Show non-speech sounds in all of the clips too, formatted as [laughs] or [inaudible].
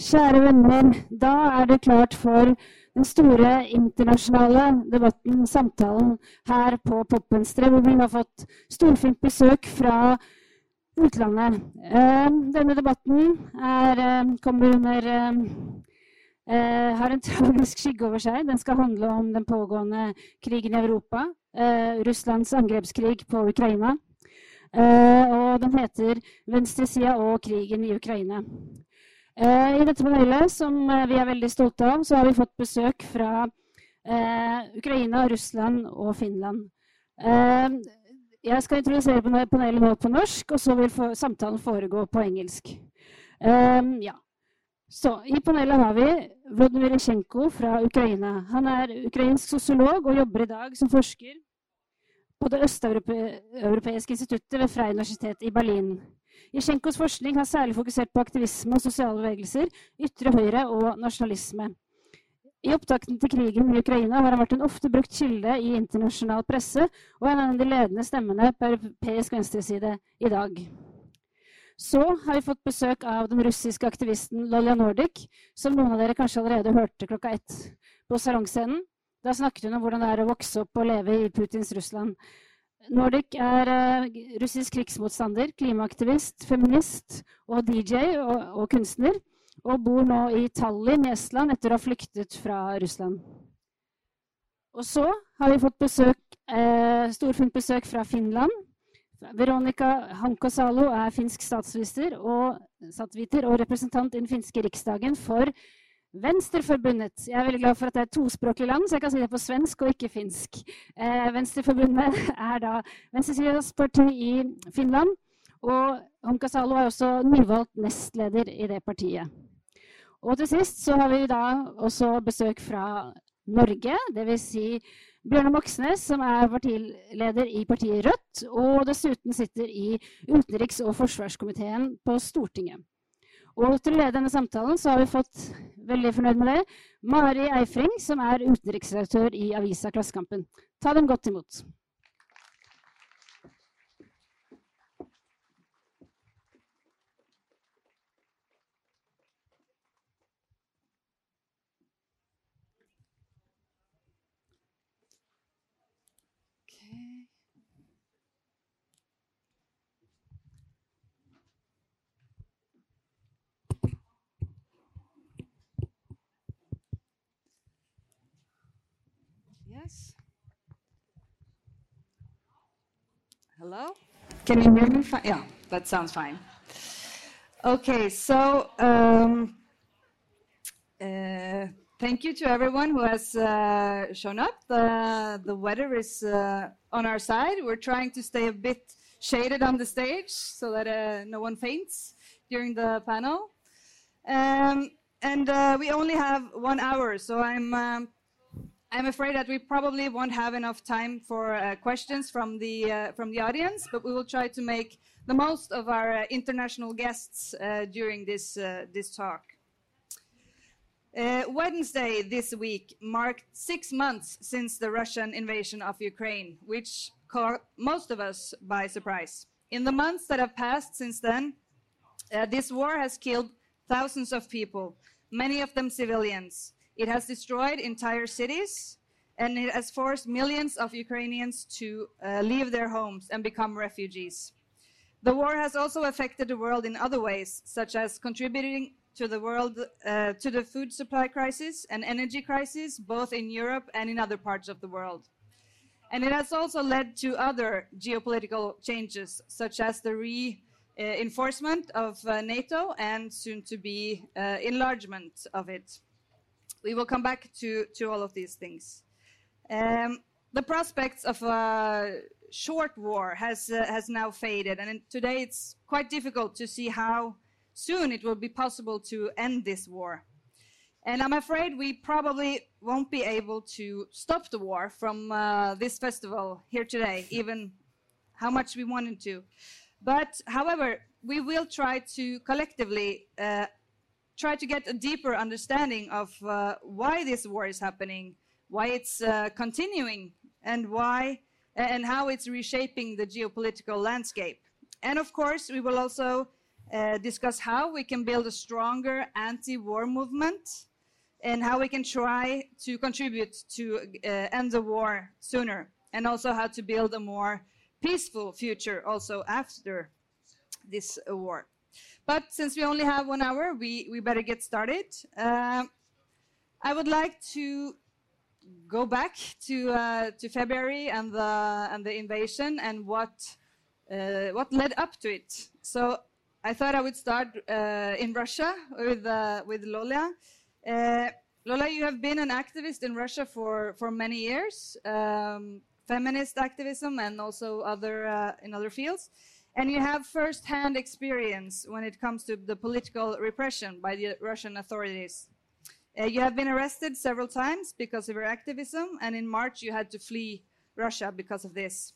Kjære venner, da er det klart for den store internasjonale debatten, samtalen, her på Popvenstre, hvor vi har fått storfint besøk fra utlandet. Eh, denne debatten er, eh, kommer under eh, har en tragisk skygge over seg. Den skal handle om den pågående krigen i Europa. Russlands angrepskrig på Ukraina. Og den heter 'Venstresida og krigen i Ukraina'. I dette panelet, som vi er veldig stolte av, så har vi fått besøk fra Ukraina, Russland og Finland. Jeg skal introdusere panelet nå på norsk, og så vil samtalen foregå på engelsk. ja. Så I panelet har vi Vladimir Isjenko fra Ukraina. Han er ukrainsk sosiolog og jobber i dag som forsker på det østeuropeiske instituttet ved Freie universitet i Berlin. Isjenkos forskning har særlig fokusert på aktivisme og sosiale bevegelser, ytre høyre og nasjonalisme. I opptakten til krigen i Ukraina har han vært en ofte brukt kilde i internasjonal presse og en av de ledende stemmene på europeisk venstreside i dag. Så har vi fått besøk av den russiske aktivisten Lolja Nordic, som noen av dere kanskje allerede hørte klokka ett på salongscenen. Da snakket hun om hvordan det er å vokse opp og leve i Putins Russland. Nordic er uh, russisk krigsmotstander, klimaaktivist, feminist og DJ og, og, kunstner. Og bor nå i Tallinn i Estland etter å ha flyktet fra Russland. Og så har vi fått besøk, eh, storfint besøk fra Finland. Veronica Hankosalo er finsk statsminister og, og representant i den finske riksdagen for Venstreforbundet. Jeg er veldig glad for at det er et tospråklig land, så jeg kan si det på svensk og ikke finsk. Eh, Venstreforbundet [laughs] er da venstresidas parti i Finland. Og Honka Salo er også nyvalgt nestleder i det partiet. Og til sist så har vi da også besøk fra Norge, dvs. Si Bjørnar Moxnes, som er partileder i partiet Rødt, og dessuten sitter i utenriks- og forsvarskomiteen på Stortinget. Og til å lede denne samtalen så har vi fått veldig fornøyd med det, Mari Eifring, som er utenriksredaktør i avisa Klassekampen. Ta dem godt imot. Hello? Can you hear me? Yeah, that sounds fine. Okay, so um, uh, thank you to everyone who has uh, shown up. The, the weather is uh, on our side. We're trying to stay a bit shaded on the stage so that uh, no one faints during the panel. Um, and uh, we only have one hour, so I'm um, I'm afraid that we probably won't have enough time for uh, questions from the, uh, from the audience, but we will try to make the most of our uh, international guests uh, during this, uh, this talk. Uh, Wednesday this week marked six months since the Russian invasion of Ukraine, which caught most of us by surprise. In the months that have passed since then, this war has killed thousands of people, many of them civilians. It has destroyed entire cities, and it has forced millions of Ukrainians to uh, leave their homes and become refugees. The war has also affected the world in other ways, such as contributing to the world uh, to the food supply crisis and energy crisis, both in Europe and in other parts of the world. And it has also led to other geopolitical changes, such as the reinforcement uh, of uh, NATO and soon to be uh, enlargement of it. We will come back to, to all of these things. Um, the prospects of a short war has, uh, has now faded, and today it's quite difficult to see how soon it will be possible to end this war. And I'm afraid we probably won't be able to stop the war from uh, this festival here today, even how much we wanted to. But however, we will try to collectively uh, try to get a deeper understanding of uh, why this war is happening, why it's uh, continuing, and why and how it's reshaping the geopolitical landscape. And of course, we will also uh, discuss how we can build a stronger anti-war movement and how we can try to contribute to uh, end the war sooner, and also how to build a more peaceful future also after this war. But since we only have one hour, we, we better get started. Uh, I would like to go back to uh, to February and the and the invasion and what uh, what led up to it. So I thought I would start uh, in Russia with uh, with Lola. Uh, Lola, you have been an activist in Russia for for many years, um, feminist activism and also other in other fields. And you have first-hand experience when it comes to the political repression by the Russian authorities. Uh, you have been arrested several times because of your activism, and in March you had to flee Russia because of this.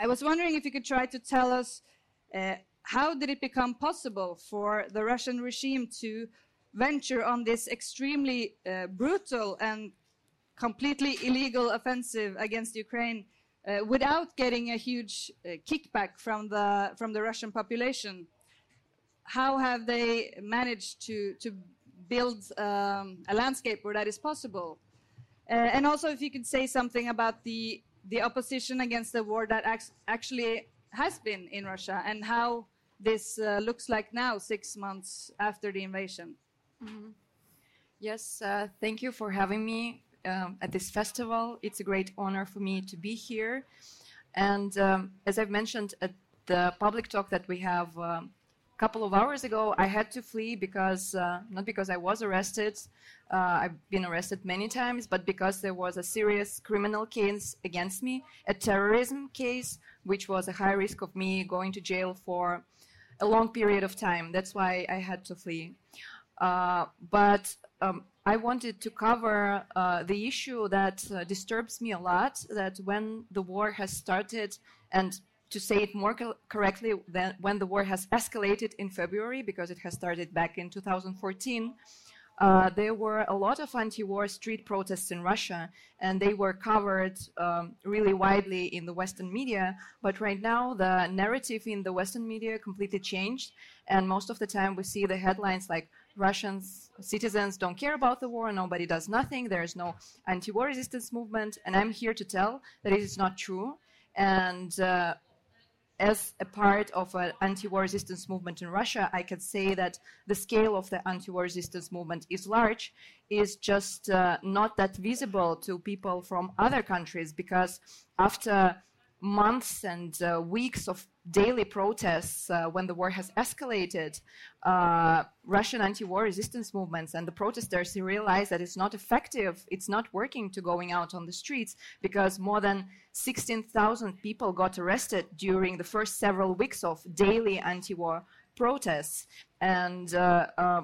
I was wondering if you could try to tell us uh, how did it become possible for the Russian regime to venture on this extremely uh, brutal and completely illegal offensive against Ukraine uh, without getting a huge uh, kickback from the from the Russian population. How have they managed to to build um, a landscape where that is possible. Uh, and also, if you could say something about the the opposition against the war that actually has been in Russia and how this uh, looks like now, six months after the invasion. Mm -hmm. Yes, uh, thank you for having me um, at this festival. It's a great honor for me to be here. And um, as I've mentioned at the public talk that we have um, couple of hours ago, I had to flee because, uh, not because I was arrested, uh, I've been arrested many times, but because there was a serious criminal case against me, a terrorism case, which was a high risk of me going to jail for a long period of time. That's why I had to flee. Uh, but um, I wanted to cover uh, the issue that uh, disturbs me a lot, that when the war has started and to say it more co correctly, than when the war has escalated in February, because it has started back in 2014, uh, there were a lot of anti-war street protests in Russia, and they were covered um, really widely in the Western media. But right now, the narrative in the Western media completely changed, and most of the time we see the headlines like Russians citizens don't care about the war, nobody does nothing, there is no anti-war resistance movement, and I'm here to tell that it is not true. And uh, as a part of an anti-war resistance movement in Russia, I can say that the scale of the anti-war resistance movement is large, is just uh, not that visible to people from other countries because after months and uh, weeks of daily protests uh, when the war has escalated, uh, Russian anti-war resistance movements and the protesters realize that it's not effective, it's not working to going out on the streets because more than 16,000 people got arrested during the first several weeks of daily anti-war protests. And uh, uh,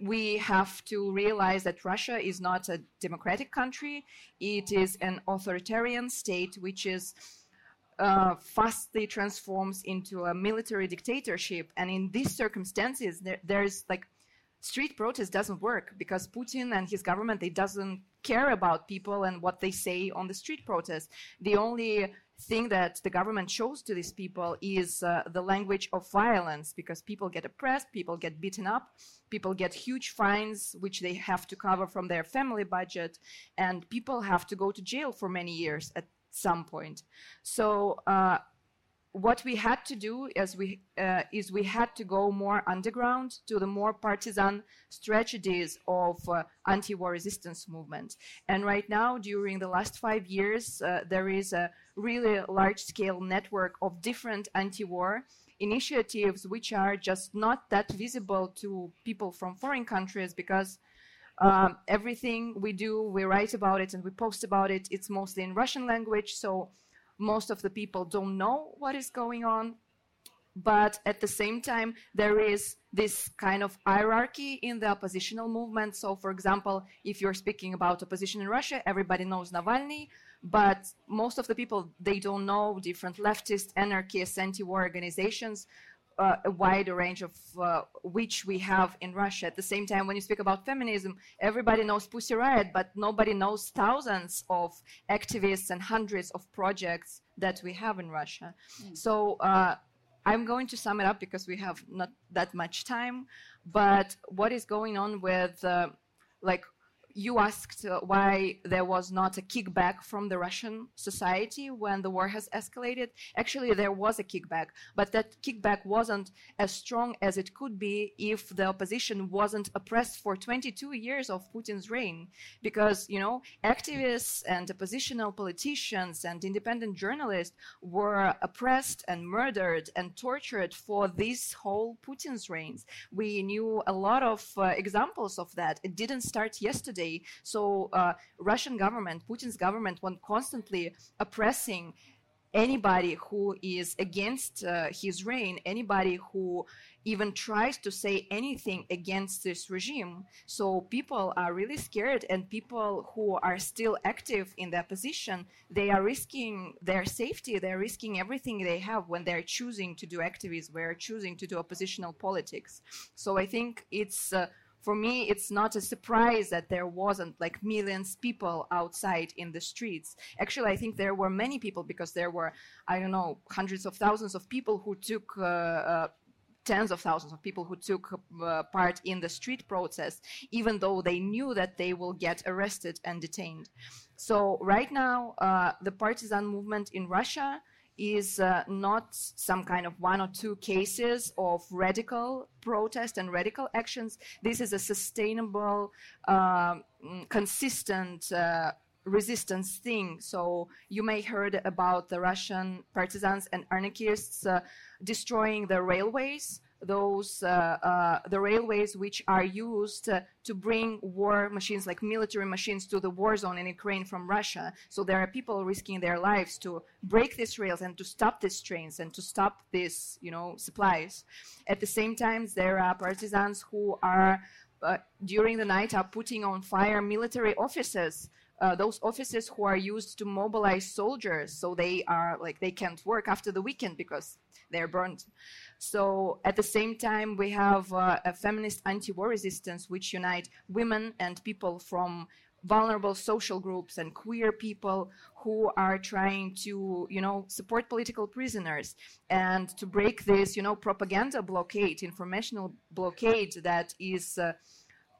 we have to realize that Russia is not a democratic country. It is an authoritarian state which is uh, fastly transforms into a military dictatorship. And in these circumstances, there, there's like street protest doesn't work because Putin and his government they doesn't care about people and what they say on the street protest. The only thing that the government shows to these people is uh, the language of violence because people get oppressed, people get beaten up, people get huge fines which they have to cover from their family budget, and people have to go to jail for many years at some point. So uh, what we had to do is we, uh, is we had to go more underground to the more partisan strategies of uh, anti-war resistance movement. And right now, during the last five years, uh, there is a really large-scale network of different anti-war initiatives which are just not that visible to people from foreign countries because um, everything we do, we write about it and we post about it. It's mostly in Russian language, so most of the people don't know what is going on. But at the same time, there is this kind of hierarchy in the oppositional movement. So, for example, if you're speaking about opposition in Russia, everybody knows Navalny, but most of the people they don't know different leftist, anarchist, anti-war organizations uh, a wider range of uh, which we have in Russia. At the same time, when you speak about feminism, everybody knows Pussy Riot, but nobody knows thousands of activists and hundreds of projects that we have in Russia. Mm. So uh, I'm going to sum it up because we have not that much time. But what is going on with, uh, like, you asked uh, why there was not a kickback from the Russian society when the war has escalated. Actually, there was a kickback, but that kickback wasn't as strong as it could be if the opposition wasn't oppressed for 22 years of Putin's reign. Because, you know, activists and oppositional politicians and independent journalists were oppressed and murdered and tortured for this whole Putin's reigns. We knew a lot of uh, examples of that. It didn't start yesterday so uh, Russian government, Putin's government, was constantly oppressing anybody who is against uh, his reign, anybody who even tries to say anything against this regime. So people are really scared, and people who are still active in the opposition, they are risking their safety, they're risking everything they have when they're choosing to do activism, they're choosing to do oppositional politics. So I think it's uh, for me, it's not a surprise that there wasn't like millions people outside in the streets. Actually, I think there were many people because there were, I don't know, hundreds of thousands of people who took. Uh, uh, tens of thousands of people who took uh, part in the street protest, even though they knew that they will get arrested and detained. So right now, uh, the partisan movement in Russia is uh, not some kind of one or two cases of radical protest and radical actions. This is a sustainable, uh, consistent uh, resistance thing. So you may heard about the Russian partisans and anarchists uh, destroying the railways those uh, uh, the railways which are used uh, to bring war machines like military machines to the war zone in Ukraine from Russia. So there are people risking their lives to break these rails and to stop these trains and to stop these you know supplies. At the same time, there are partisans who are uh, during the night are putting on fire military offices uh, those offices who are used to mobilize soldiers so they are like they can't work after the weekend because they're burned so at the same time we have uh, a feminist anti-war resistance which unite women and people from vulnerable social groups and queer people who are trying to you know support political prisoners and to break this you know propaganda blockade informational blockade that is uh,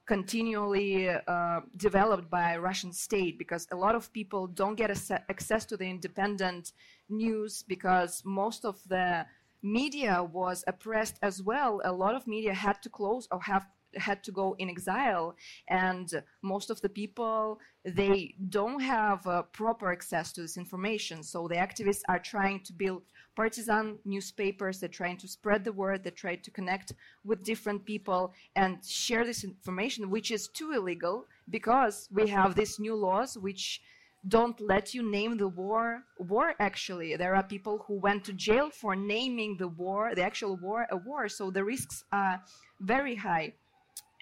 continually uh, developed by Russian state because a lot of people don't get access to the independent news because most of the media was oppressed as well. A lot of media had to close or have had to go in exile and most of the people they don't have uh, proper access to this information so the activists are trying to build partisan newspapers. They're trying to spread the word. They try to connect with different people and share this information, which is too illegal because we have these new laws which don't let you name the war war actually. There are people who went to jail for naming the war the actual war a war so the risks are very high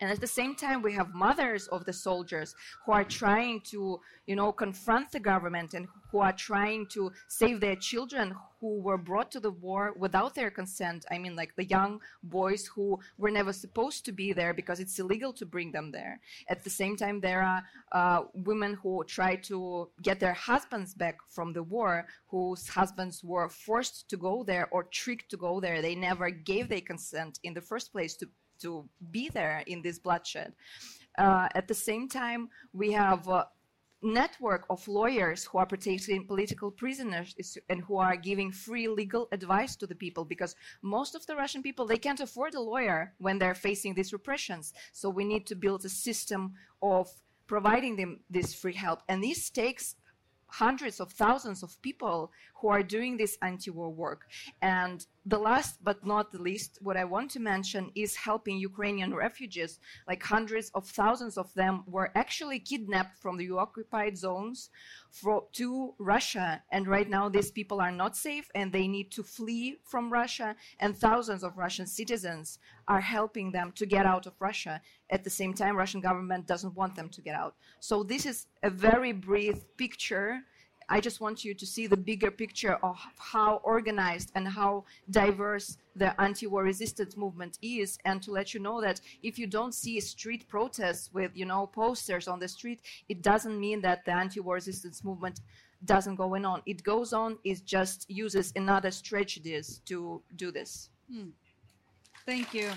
and at the same time we have mothers of the soldiers who are trying to you know confront the government and who are trying to save their children who were brought to the war without their consent. I mean like the young boys who were never supposed to be there because it's illegal to bring them there. At the same time there are uh, women who try to get their husbands back from the war whose husbands were forced to go there or tricked to go there. They never gave their consent in the first place to to be there in this bloodshed. Uh, at the same time, we have a network of lawyers who are protecting political prisoners and who are giving free legal advice to the people because most of the Russian people they can't afford a lawyer when they're facing these repressions. So we need to build a system of providing them this free help, and this takes hundreds of thousands of people who are doing this anti-war work. And the last but not the least, what I want to mention is helping Ukrainian refugees. Like hundreds of thousands of them were actually kidnapped from the occupied zones for, to Russia. And right now, these people are not safe and they need to flee from Russia. And thousands of Russian citizens are helping them to get out of Russia. At the same time, Russian government doesn't want them to get out. So this is a very brief picture I just want you to see the bigger picture of how organized and how diverse the anti-war resistance movement is and to let you know that if you don't see street protests with you know posters on the street it doesn't mean that the anti-war resistance movement doesn't go on. It goes on. It just uses another strategies to do this. Hmm. Thank you.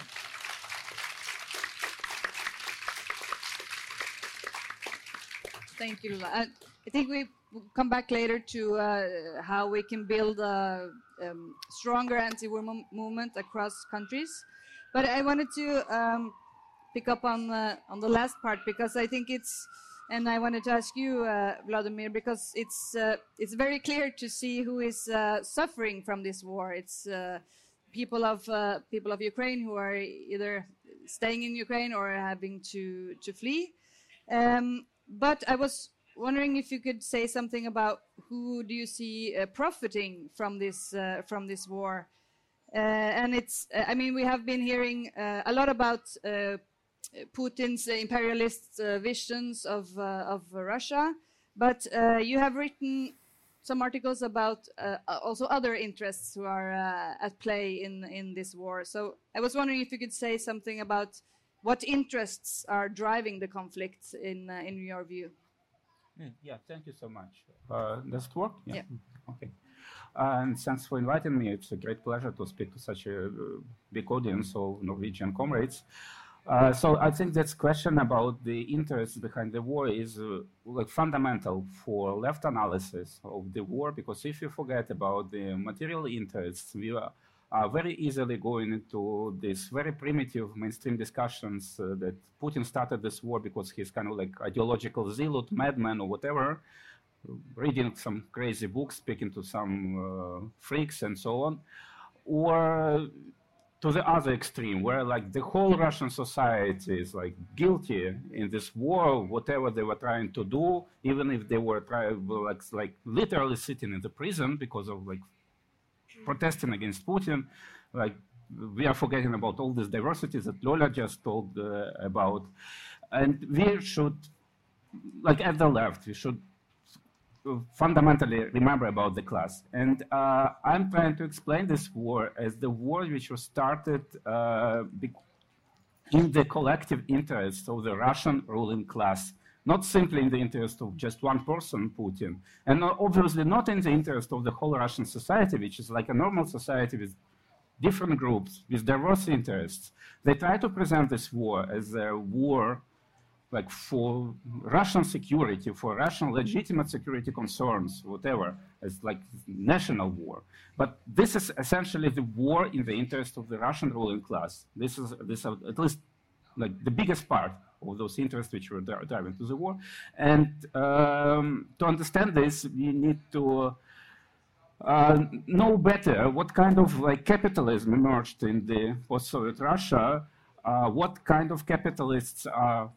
Thank you, I, I think we will come back later to uh, how we can build a um, stronger anti-war mo movement across countries. But I wanted to um, pick up on on the last part because I think it's, and I wanted to ask you, uh, Vladimir, because it's uh, it's very clear to see who is uh, suffering from this war. It's uh, people of people of Ukraine who are either staying in Ukraine or having to to flee. Um, but I was wondering if you could say something about who do you see uh, profiting from this uh, from this war? Uh, and it's, uh, I mean, we have been hearing uh, a lot about uh, Putin's imperialist visions of of Russia, but you have written some articles about also other interests who are at play in in this war. So I was wondering if you could say something about what interests are driving the conflict in uh, in your view? Yeah, thank you so much. Uh, does it work? Yeah. yeah. Okay. Uh, and thanks for inviting me. It's a great pleasure to speak to such a uh, big audience of Norwegian comrades. Uh, so I think this question about the interests behind the war is uh, like fundamental for left analysis of the war because if you forget about the material interests, we are uh, very easily going into these very primitive mainstream discussions uh, that Putin started this war because he's kind of like ideological zealot, madman, or whatever, reading some crazy books, speaking to some uh, freaks, and so on, or to the other extreme, where like the whole Russian society is like guilty in this war, whatever they were trying to do, even if they were like like literally sitting in the prison because of like protesting against Putin, like we are forgetting about all this diversity that Lola just told uh, about. And we should, like at the left, we should fundamentally remember about the class. And uh, I'm trying to explain this war as the war which was started uh, in the collective interest of the Russian ruling class not simply in the interest of just one person, Putin, and obviously not in the interest of the whole Russian society, which is like a normal society with different groups, with diverse interests. They try to present this war as a war like for Russian security, for Russian legitimate security concerns, whatever, as like national war. But this is essentially the war in the interest of the Russian ruling class. This is this is at least like the biggest part of those interests which were driving to the war. And um, to understand this, we need to uh, know better what kind of like capitalism emerged in the post-Soviet Russia, uh, what kind of capitalists are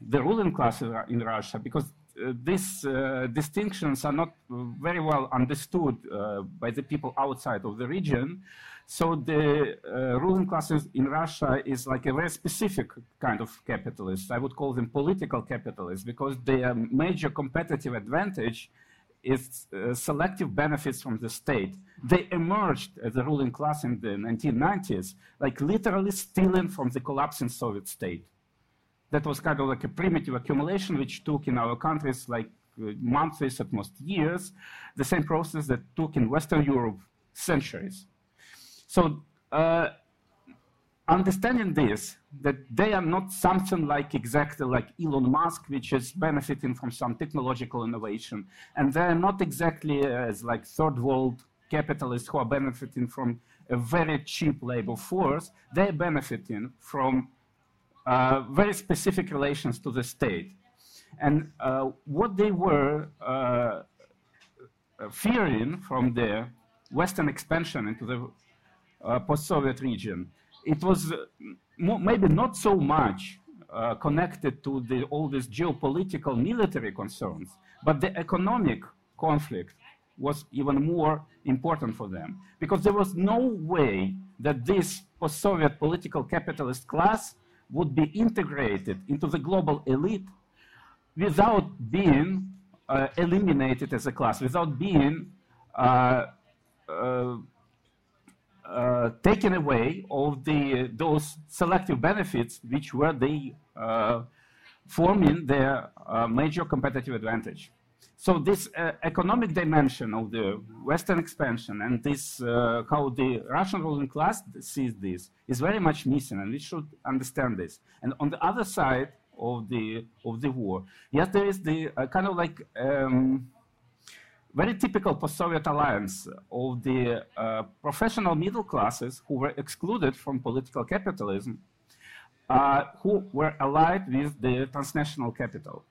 the ruling class in Russia, because these uh, distinctions are not very well understood uh, by the people outside of the region. So the uh, ruling class in Russia is like a very specific kind of capitalist. I would call them political capitalists because their major competitive advantage is uh, selective benefits from the state. They emerged as a ruling class in the 1990s, like literally stealing from the collapsing Soviet state. That was kind of like a primitive accumulation which took in our countries like uh, months, at most years, the same process that took in Western Europe centuries. So uh, understanding this, that they are not something like exactly like Elon Musk, which is benefiting from some technological innovation, and they're not exactly as like third world capitalists who are benefiting from a very cheap labor force. They're benefiting from uh, very specific relations to the state. And uh, what they were uh, fearing from the Western expansion into the uh, post-Soviet region. It was uh, maybe not so much uh, connected to the, all these geopolitical military concerns, but the economic conflict was even more important for them because there was no way that this post-Soviet political capitalist class would be integrated into the global elite without being uh, eliminated as a class, without being uh, uh, uh, taken away of the those selective benefits which were they uh, forming their uh, major competitive advantage. So this uh, economic dimension of the Western expansion and this uh, how the Russian ruling class sees this is very much missing, and we should understand this. And on the other side of the of the war, yes, there is the uh, kind of like um, very typical post-Soviet alliance of the uh, professional middle classes who were excluded from political capitalism, uh, who were allied with the transnational capital.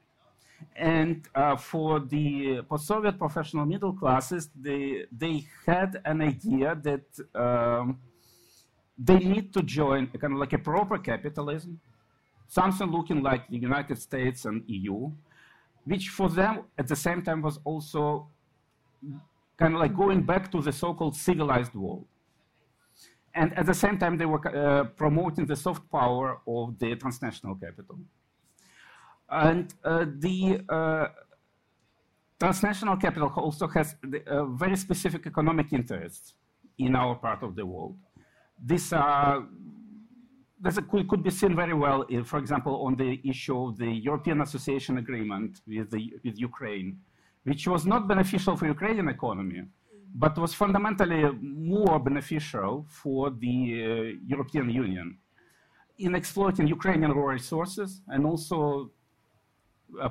And uh, for the post-Soviet professional middle classes, they, they had an idea that um, they need to join kind of like a proper capitalism, something looking like the United States and EU, which for them at the same time was also kind of like going back to the so-called civilized world. And at the same time, they were uh, promoting the soft power of the transnational capital. And uh, the uh, transnational capital also has the, uh, very specific economic interests in our part of the world. This, this could, could, be seen very well, in, for example, on the issue of the European Association Agreement with, the, with Ukraine, which was not beneficial for Ukrainian economy, but was fundamentally more beneficial for the uh, European Union in exploiting Ukrainian raw resources and also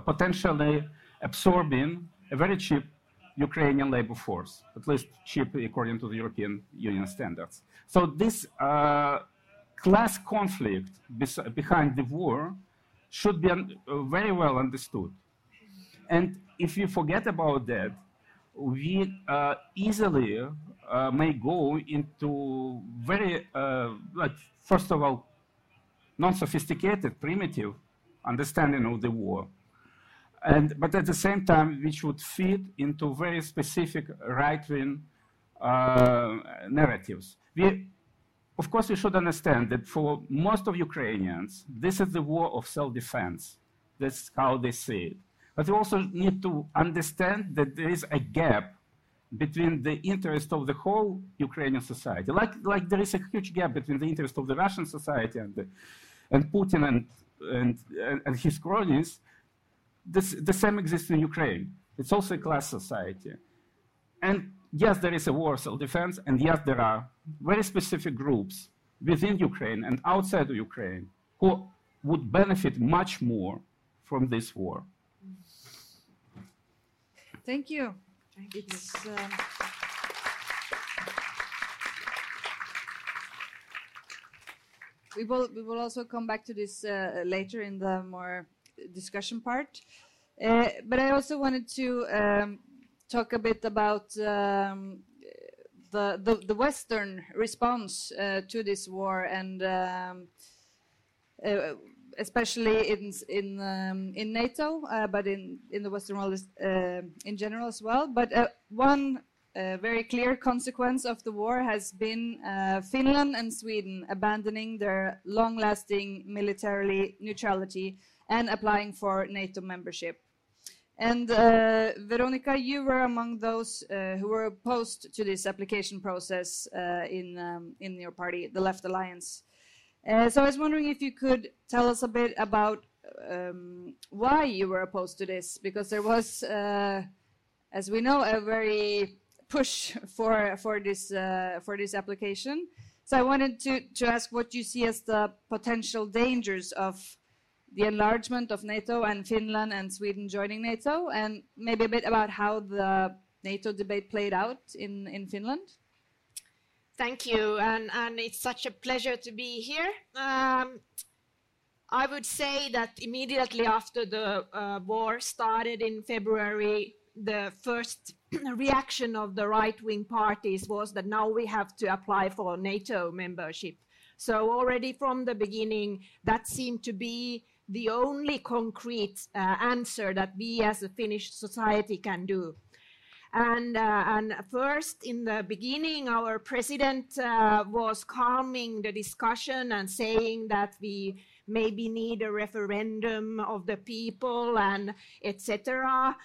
potentially absorbing a very cheap Ukrainian labor force, at least cheap according to the European Union standards. So this uh, class conflict behind the war should be uh, very well understood. And if you forget about that, we uh, easily uh, may go into very, uh, like, first of all, non-sophisticated, primitive understanding of the war and, but at the same time, which would feed into very specific right-wing uh, narratives. We, of course, we should understand that for most of Ukrainians, this is the war of self-defense. That's how they see it. But we also need to understand that there is a gap between the interest of the whole Ukrainian society. Like, like there is a huge gap between the interest of the Russian society and, the, and Putin and, and, and his cronies this, the same exists in Ukraine. It's also a class society. And yes, there is a war of self-defense, and yes, there are very specific groups within Ukraine and outside of Ukraine who would benefit much more from this war. Thank you. Thank you. Um, we will we will also come back to this uh, later in the more discussion part. Uh, but I also wanted to um, talk a bit about um, the, the, the Western response uh, to this war and um, uh, especially in in um, in NATO, uh, but in in the Western world uh, in general as well. But uh, one very clear consequence of the war has been Finland and Sweden abandoning their long-lasting militarily neutrality and applying for NATO membership. And uh, Veronica, you were among those uh, who were opposed to this application process uh, in um, in your party, the Left Alliance. Uh, so I was wondering if you could tell us a bit about um, why you were opposed to this, because there was, uh, as we know, a very push [laughs] for for this uh, for this application. So I wanted to to ask what you see as the potential dangers of the enlargement of NATO and Finland and Sweden joining NATO, and maybe a bit about how the NATO debate played out in, in Finland? Thank you, and, and it's such a pleasure to be here. Um, I would say that immediately after the uh, war started in February, the first [clears throat] reaction of the right wing parties was that now we have to apply for NATO membership. So, already from the beginning, that seemed to be the only concrete uh, answer that we as a Finnish society can do. And, uh, and first, in the beginning, our president uh, was calming the discussion and saying that we maybe need a referendum of the people and etc.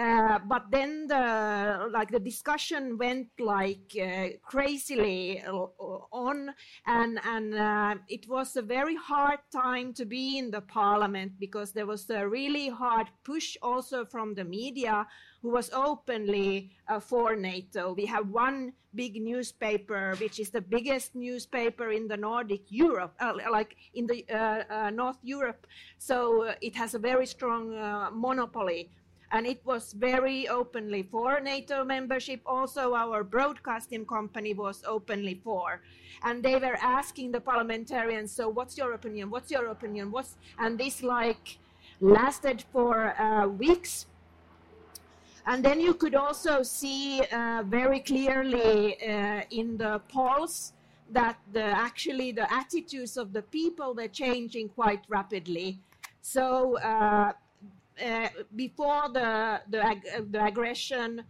Uh, but then the like the discussion went like uh, crazily on, and and uh, it was a very hard time to be in the parliament because there was a really hard push also from the media who was openly uh, for NATO. We have one big newspaper, which is the biggest newspaper in the Nordic Europe, uh, like in the uh, North Europe. So it has a very strong monopoly and it was very openly for NATO membership. Also, our broadcasting company was openly for, and they were asking the parliamentarians, "So, what's your opinion? What's your opinion? What's?" And this like lasted for uh, weeks. And then you could also see uh, very clearly uh, in the polls that the, actually the attitudes of the people were changing quite rapidly. So uh, before the, the, ag the aggression,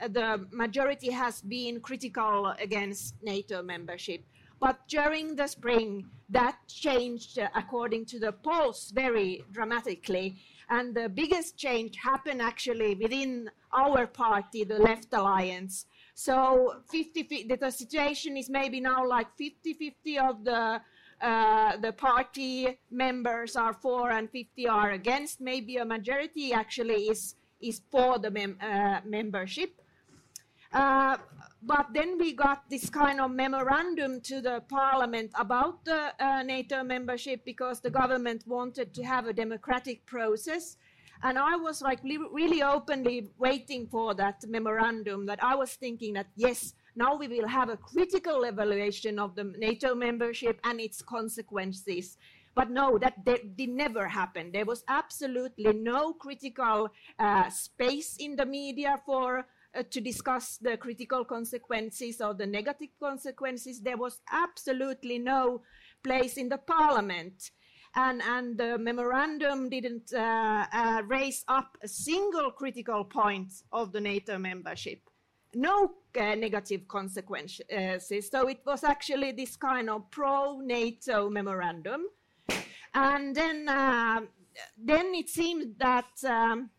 uh, the majority has been critical against NATO membership. But during the spring, that changed uh, according to the polls very dramatically. And the biggest change happened actually within our party, the Left Alliance. So 50, the situation is maybe now like 50-50 of the uh, the party members are for and 50 are against. Maybe a majority actually is is for the mem uh, membership. Uh, but then we got this kind of memorandum to the parliament about the uh, NATO membership because the government wanted to have a democratic process. And I was like really openly waiting for that memorandum that I was thinking that yes, now we will have a critical evaluation of the NATO membership and its consequences. But no, that did never happen. There was absolutely no critical uh, space in the media for uh, to discuss the critical consequences or the negative consequences. There was absolutely no place in the parliament. And, and the memorandum didn't uh, uh raise up a single critical point of the NATO membership no uh, negative consequences. So it was actually this kind of pro-NATO memorandum. And then, uh, then it seemed that um,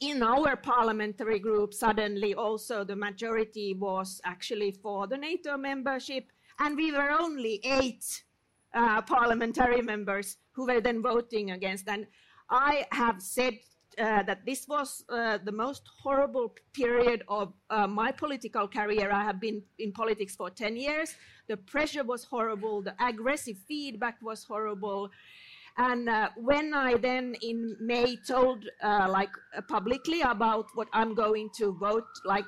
in our parliamentary group, suddenly also the majority was actually for the NATO membership, and we were only eight uh, parliamentary members who were then voting against. And I have said uh, that this was uh, the most horrible period of uh, my political career. I have been in politics for 10 years. The pressure was horrible, the aggressive feedback was horrible. And uh, when I then in May told uh, like publicly about what I'm going to vote like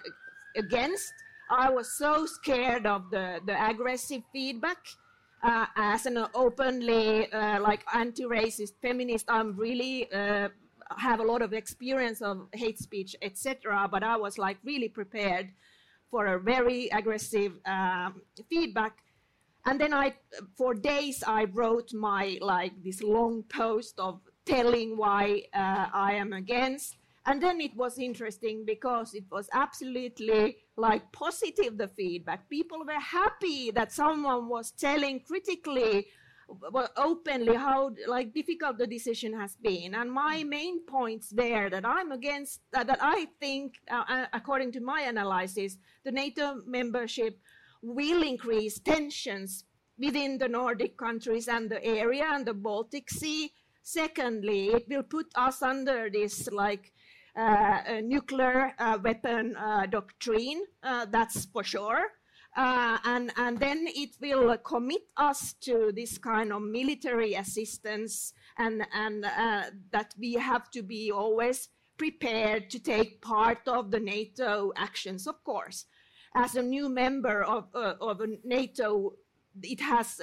against, I was so scared of the, the aggressive feedback. Uh, as an openly uh, like anti-racist feminist, I'm really uh, have a lot of experience of hate speech, etc. But I was like really prepared for a very aggressive um, feedback. And then I, for days, I wrote my like this long post of telling why uh, I am against. And then it was interesting because it was absolutely like positive the feedback. People were happy that someone was telling critically openly how like difficult the decision has been. And my main points there that I'm against, uh, that I think, uh, uh, according to my analysis, the NATO membership will increase tensions within the Nordic countries and the area and the Baltic Sea. Secondly, it will put us under this like uh, nuclear uh, weapon uh, doctrine, that's for sure. Uh, and, and then it will commit us to this kind of military assistance and, and uh, that we have to be always prepared to take part of the NATO actions, of course. As a new member of, uh, of NATO, it has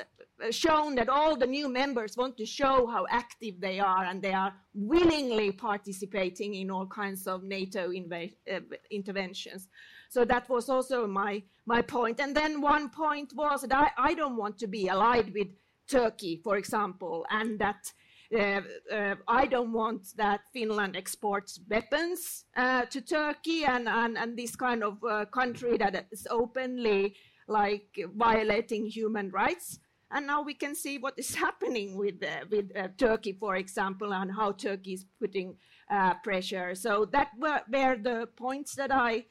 shown that all the new members want to show how active they are and they are willingly participating in all kinds of NATO uh, interventions. So that was also my, my point. And then one point was that I, I don't want to be allied with Turkey, for example, and that uh, uh, I don't want that Finland exports weapons uh, to Turkey and, and, and this kind of uh, country that is openly like violating human rights. And now we can see what is [laughs] happening with, uh, with uh, Turkey, for example, and how Turkey is putting pressure. So that were, were the points that I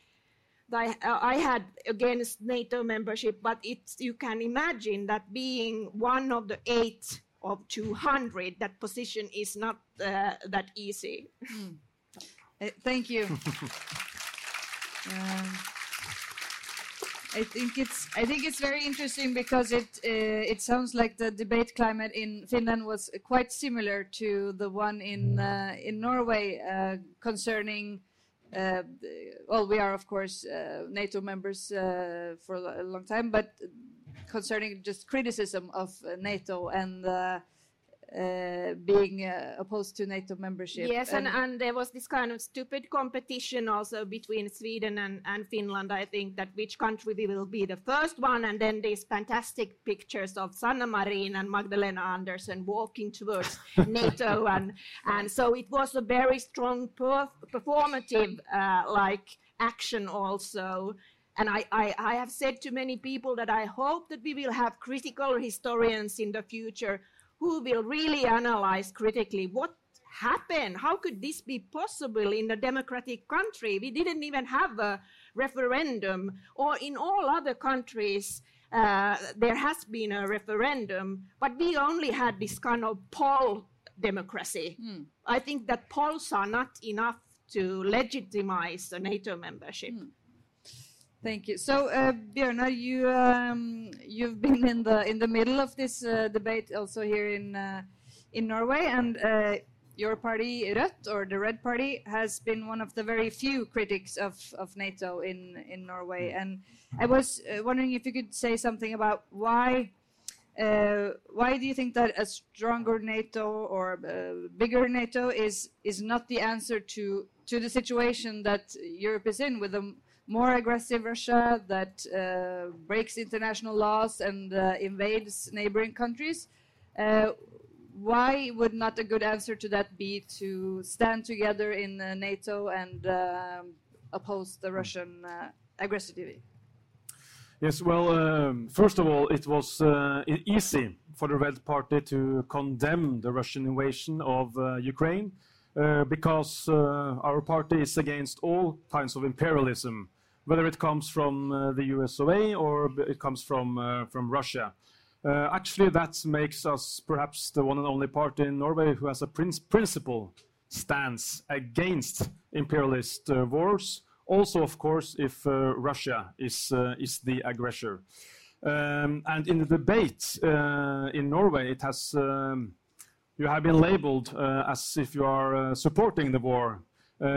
I, uh, I, had against NATO membership, but it's, you can imagine that being one of the eight of 200, that position is not uh, that easy. Mm. Uh, thank you. [laughs] um, I think it's I think it's very interesting because it uh, it sounds like the debate climate in Finland was quite similar to the one in uh, in Norway uh, concerning. Uh, well, we are of course uh, NATO members uh, for a long time, but concerning just criticism of NATO and uh, being uh, opposed to NATO membership. Yes, and, and, and, there was this kind of stupid competition also between Sweden and, and Finland, I think, that which country will be the first one, and then these fantastic pictures of Sanna Marin and Magdalena Andersson walking towards [laughs] NATO, and, and so it was a very strong perf performative uh, like action also. And I, I, I have said to many people that I hope that we will have critical historians in the future who will really analyze critically what happened? How could this be possible in a democratic country? We didn't even have a referendum, or in all other countries, uh, there has been a referendum, but we only had this kind of poll democracy. Mm. I think that polls are not enough to legitimize a NATO membership. Mm. Thank you. So, uh, Bjørnar, you um, you've been in the in the middle of this uh, debate also here in uh, in Norway, and uh, your party, Rødt, or the Red Party, has been one of the very few critics of, of NATO in in Norway. And I was uh, wondering if you could say something about why. Uh, why do you think that a stronger NATO or bigger NATO is is not the answer to to the situation that Europe is in with a more aggressive Russia that uh, breaks international laws and uh, invades neighboring countries. Uh, why would not a good answer to that be to stand together in uh, NATO and um, oppose the Russian uh, aggressivity? Yes, well, um, first of all, it was uh, easy for the Red Party to condemn the Russian invasion of Ukraine because our party is against all kinds of imperialism whether it comes from uh, the USOA or it comes from, uh, from Russia. Uh, actually, that makes us perhaps the one and only party in Norway who has a prin principle stance against imperialist wars. Also, of course, if Russia is, is the aggressor. Um, and in the debate uh, in Norway, it has um, you have been labeled uh, as if you are uh, supporting the war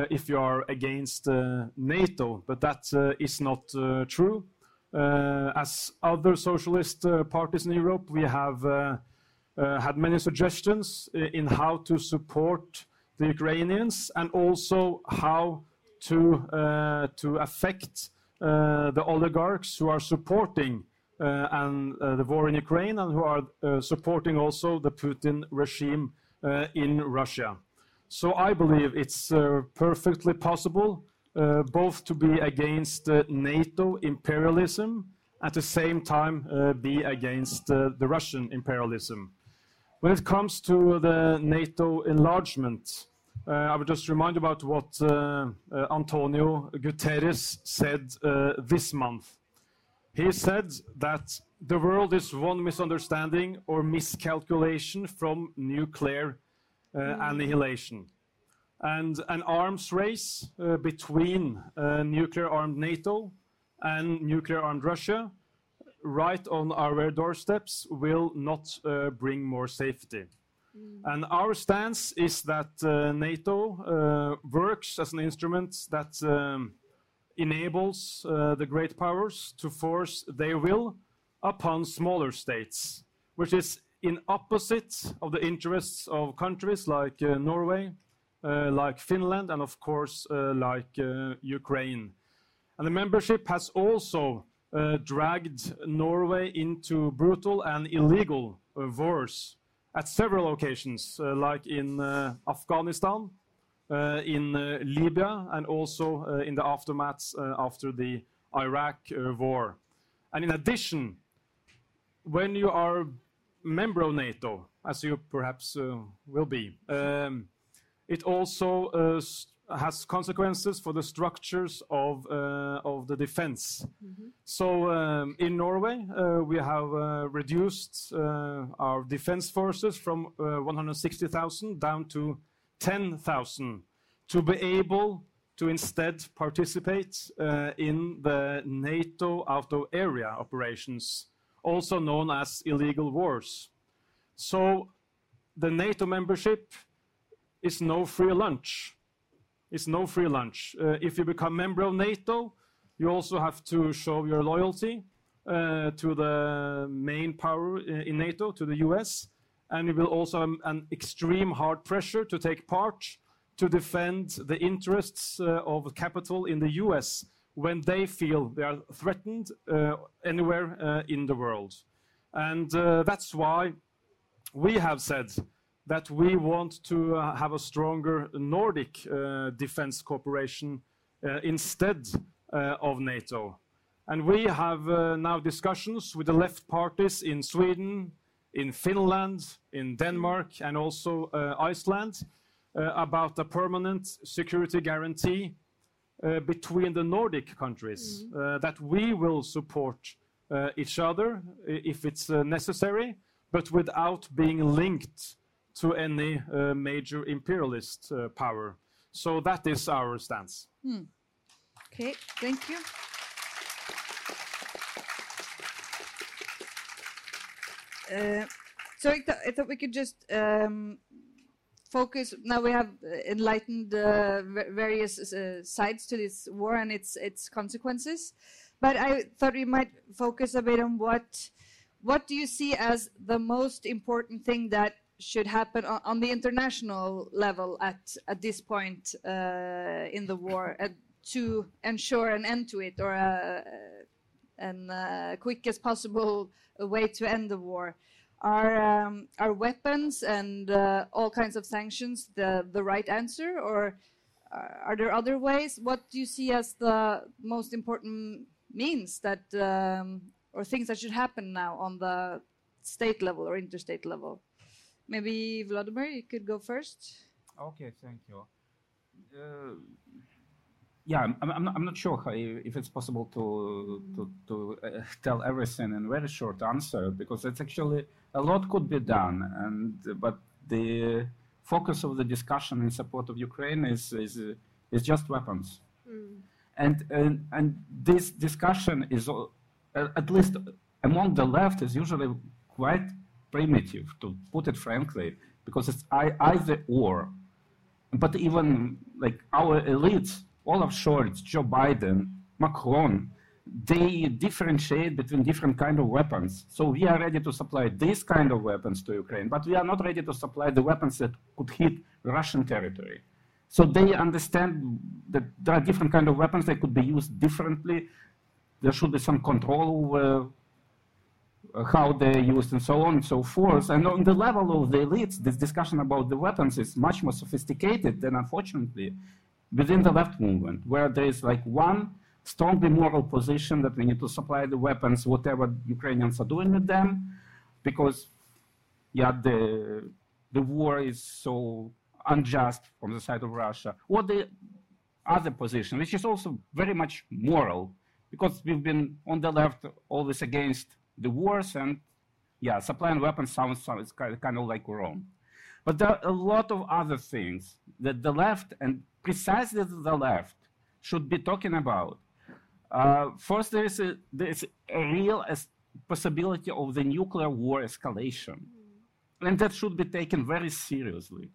if you are against uh, NATO, but that uh, is not true. as other socialist parties in Europe, we have had many suggestions in how to support the Ukrainians and also how to, to affect the oligarchs who are supporting uh, uh, the war in Ukraine and who are uh, supporting also the Putin regime in Russia. So I believe it's uh, perfectly possible uh, both to be against uh, NATO imperialism at the same time uh, be against uh, the Russian imperialism. When it comes to the NATO enlargement, uh, I would just remind about what Antonio Guterres said this month. He said that the world is one misunderstanding or miscalculation from nuclear annihilation. And an arms race uh, between uh, nuclear-armed NATO and nuclear-armed Russia right on our doorsteps will not uh, bring more safety. Mm. And our stance is that uh, NATO uh, works as an instrument that um, enables the great powers to force their will upon smaller states, which is in opposite of the interests of countries like uh, Norway, uh, like Finland, and of course, uh, like uh, Ukraine. And the membership has also uh, dragged Norway into brutal and illegal uh, wars at several occasions, like in Afghanistan, in Libya, and also in the aftermath after the Iraq war. And in addition, when you are member of NATO, as you perhaps uh, will be, um, it also uh, has consequences for the structures of, uh, of the defense. Mm -hmm. So um, in Norway, uh, we have uh, reduced uh, our defense forces from 160,000 down to 10,000 to be able to instead participate uh, in the NATO out of area operations, also known as illegal wars. So the NATO membership is no free lunch. It's no free lunch. Uh, if you become member of NATO, you also have to show your loyalty uh, to the main power in NATO, to the US, and you will also have an extreme hard pressure to take part to defend the interests uh, of capital in the US when they feel they are threatened uh, anywhere uh, in the world. And uh, that's why we have said that we want to uh, have a stronger Nordic uh, defense cooperation uh, instead of NATO. And we have now discussions with the left parties in Sweden, in Finland, in Denmark, and also Iceland about a permanent security guarantee between the Nordic countries mm -hmm. that we will support each other if it's necessary, but without being linked to any major imperialist power. So that is our stance. Hmm. Okay, thank you. Uh, so I, th I, thought we could just um, focus. Now we have enlightened uh, various uh, sides to this war and its its consequences. But i thought we might focus a bit on what what do you see as the most important thing that should happen on, on the international level at at this point uh, in the war uh, to ensure an end to it or a, an uh, quick as possible way to end the war are um, are weapons and uh, all kinds of sanctions the the right answer, or uh, are there other ways? What do you see as the most important means that um, or things that should happen now on the state level or interstate level? Maybe Vladimir, you could go first. Okay, thank you. Uh, yeah, I'm, I'm, I'm, not sure how, if it's possible to to, to uh, tell everything in very short answer because it's actually a lot could be done, and but the focus of the discussion in support of Ukraine is is, is just weapons, mm. and, and and this discussion is uh, at least among the left is usually quite primitive, to put it frankly, because it's either or. But even like our elites Olaf Scholz, Joe Biden, Macron, they differentiate between different kind of weapons. So we are ready to supply this kind of weapons to Ukraine, but we are not ready to supply the weapons that could hit Russian territory. So they understand that there are different kind of weapons that could be used differently. There should be some control over uh, how they're used and so on and so forth. And on the level of the elites, this discussion about the weapons is much more sophisticated than, unfortunately, within the left movement, where there is like one strongly moral position that we need to supply the weapons, whatever Ukrainians are doing with them, because yeah, the the war is so unjust from the side of Russia, or the other position, which is also very much moral, because we've been on the left always against the wars, and yeah, supplying weapons sounds, sounds kind of like wrong. But there are a lot of other things that the left and precisely the left should be talking about. Uh, first, there is a, there is a real possibility of the nuclear war escalation, and that should be taken very seriously.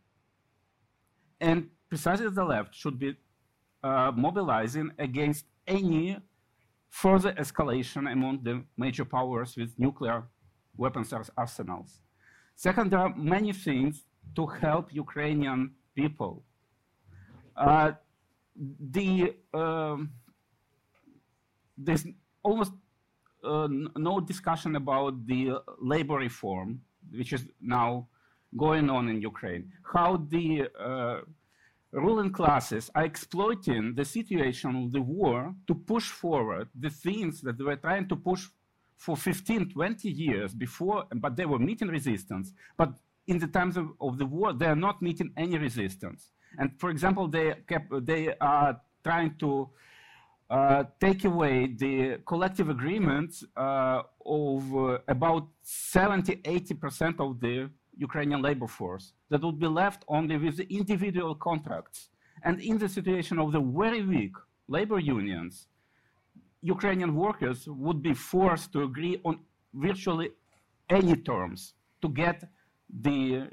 And precisely the left should be uh, mobilizing against any further escalation among the major powers with nuclear weapons arsenals. Second, there are many things to help Ukrainian people uh, the um, there's almost uh, no discussion about the labor reform, which is now going on in Ukraine. How the uh, ruling classes are exploiting the situation of the war to push forward the things that they were trying to push for 15, 20 years before, but they were meeting resistance. But in the times of, of the war, they are not meeting any resistance. And for example, they, kept, they are trying to uh, take away the collective agreements uh, of uh, about 70, 80% of the Ukrainian labor force that would be left only with the individual contracts. And in the situation of the very weak labor unions, Ukrainian workers would be forced to agree on virtually any terms to get the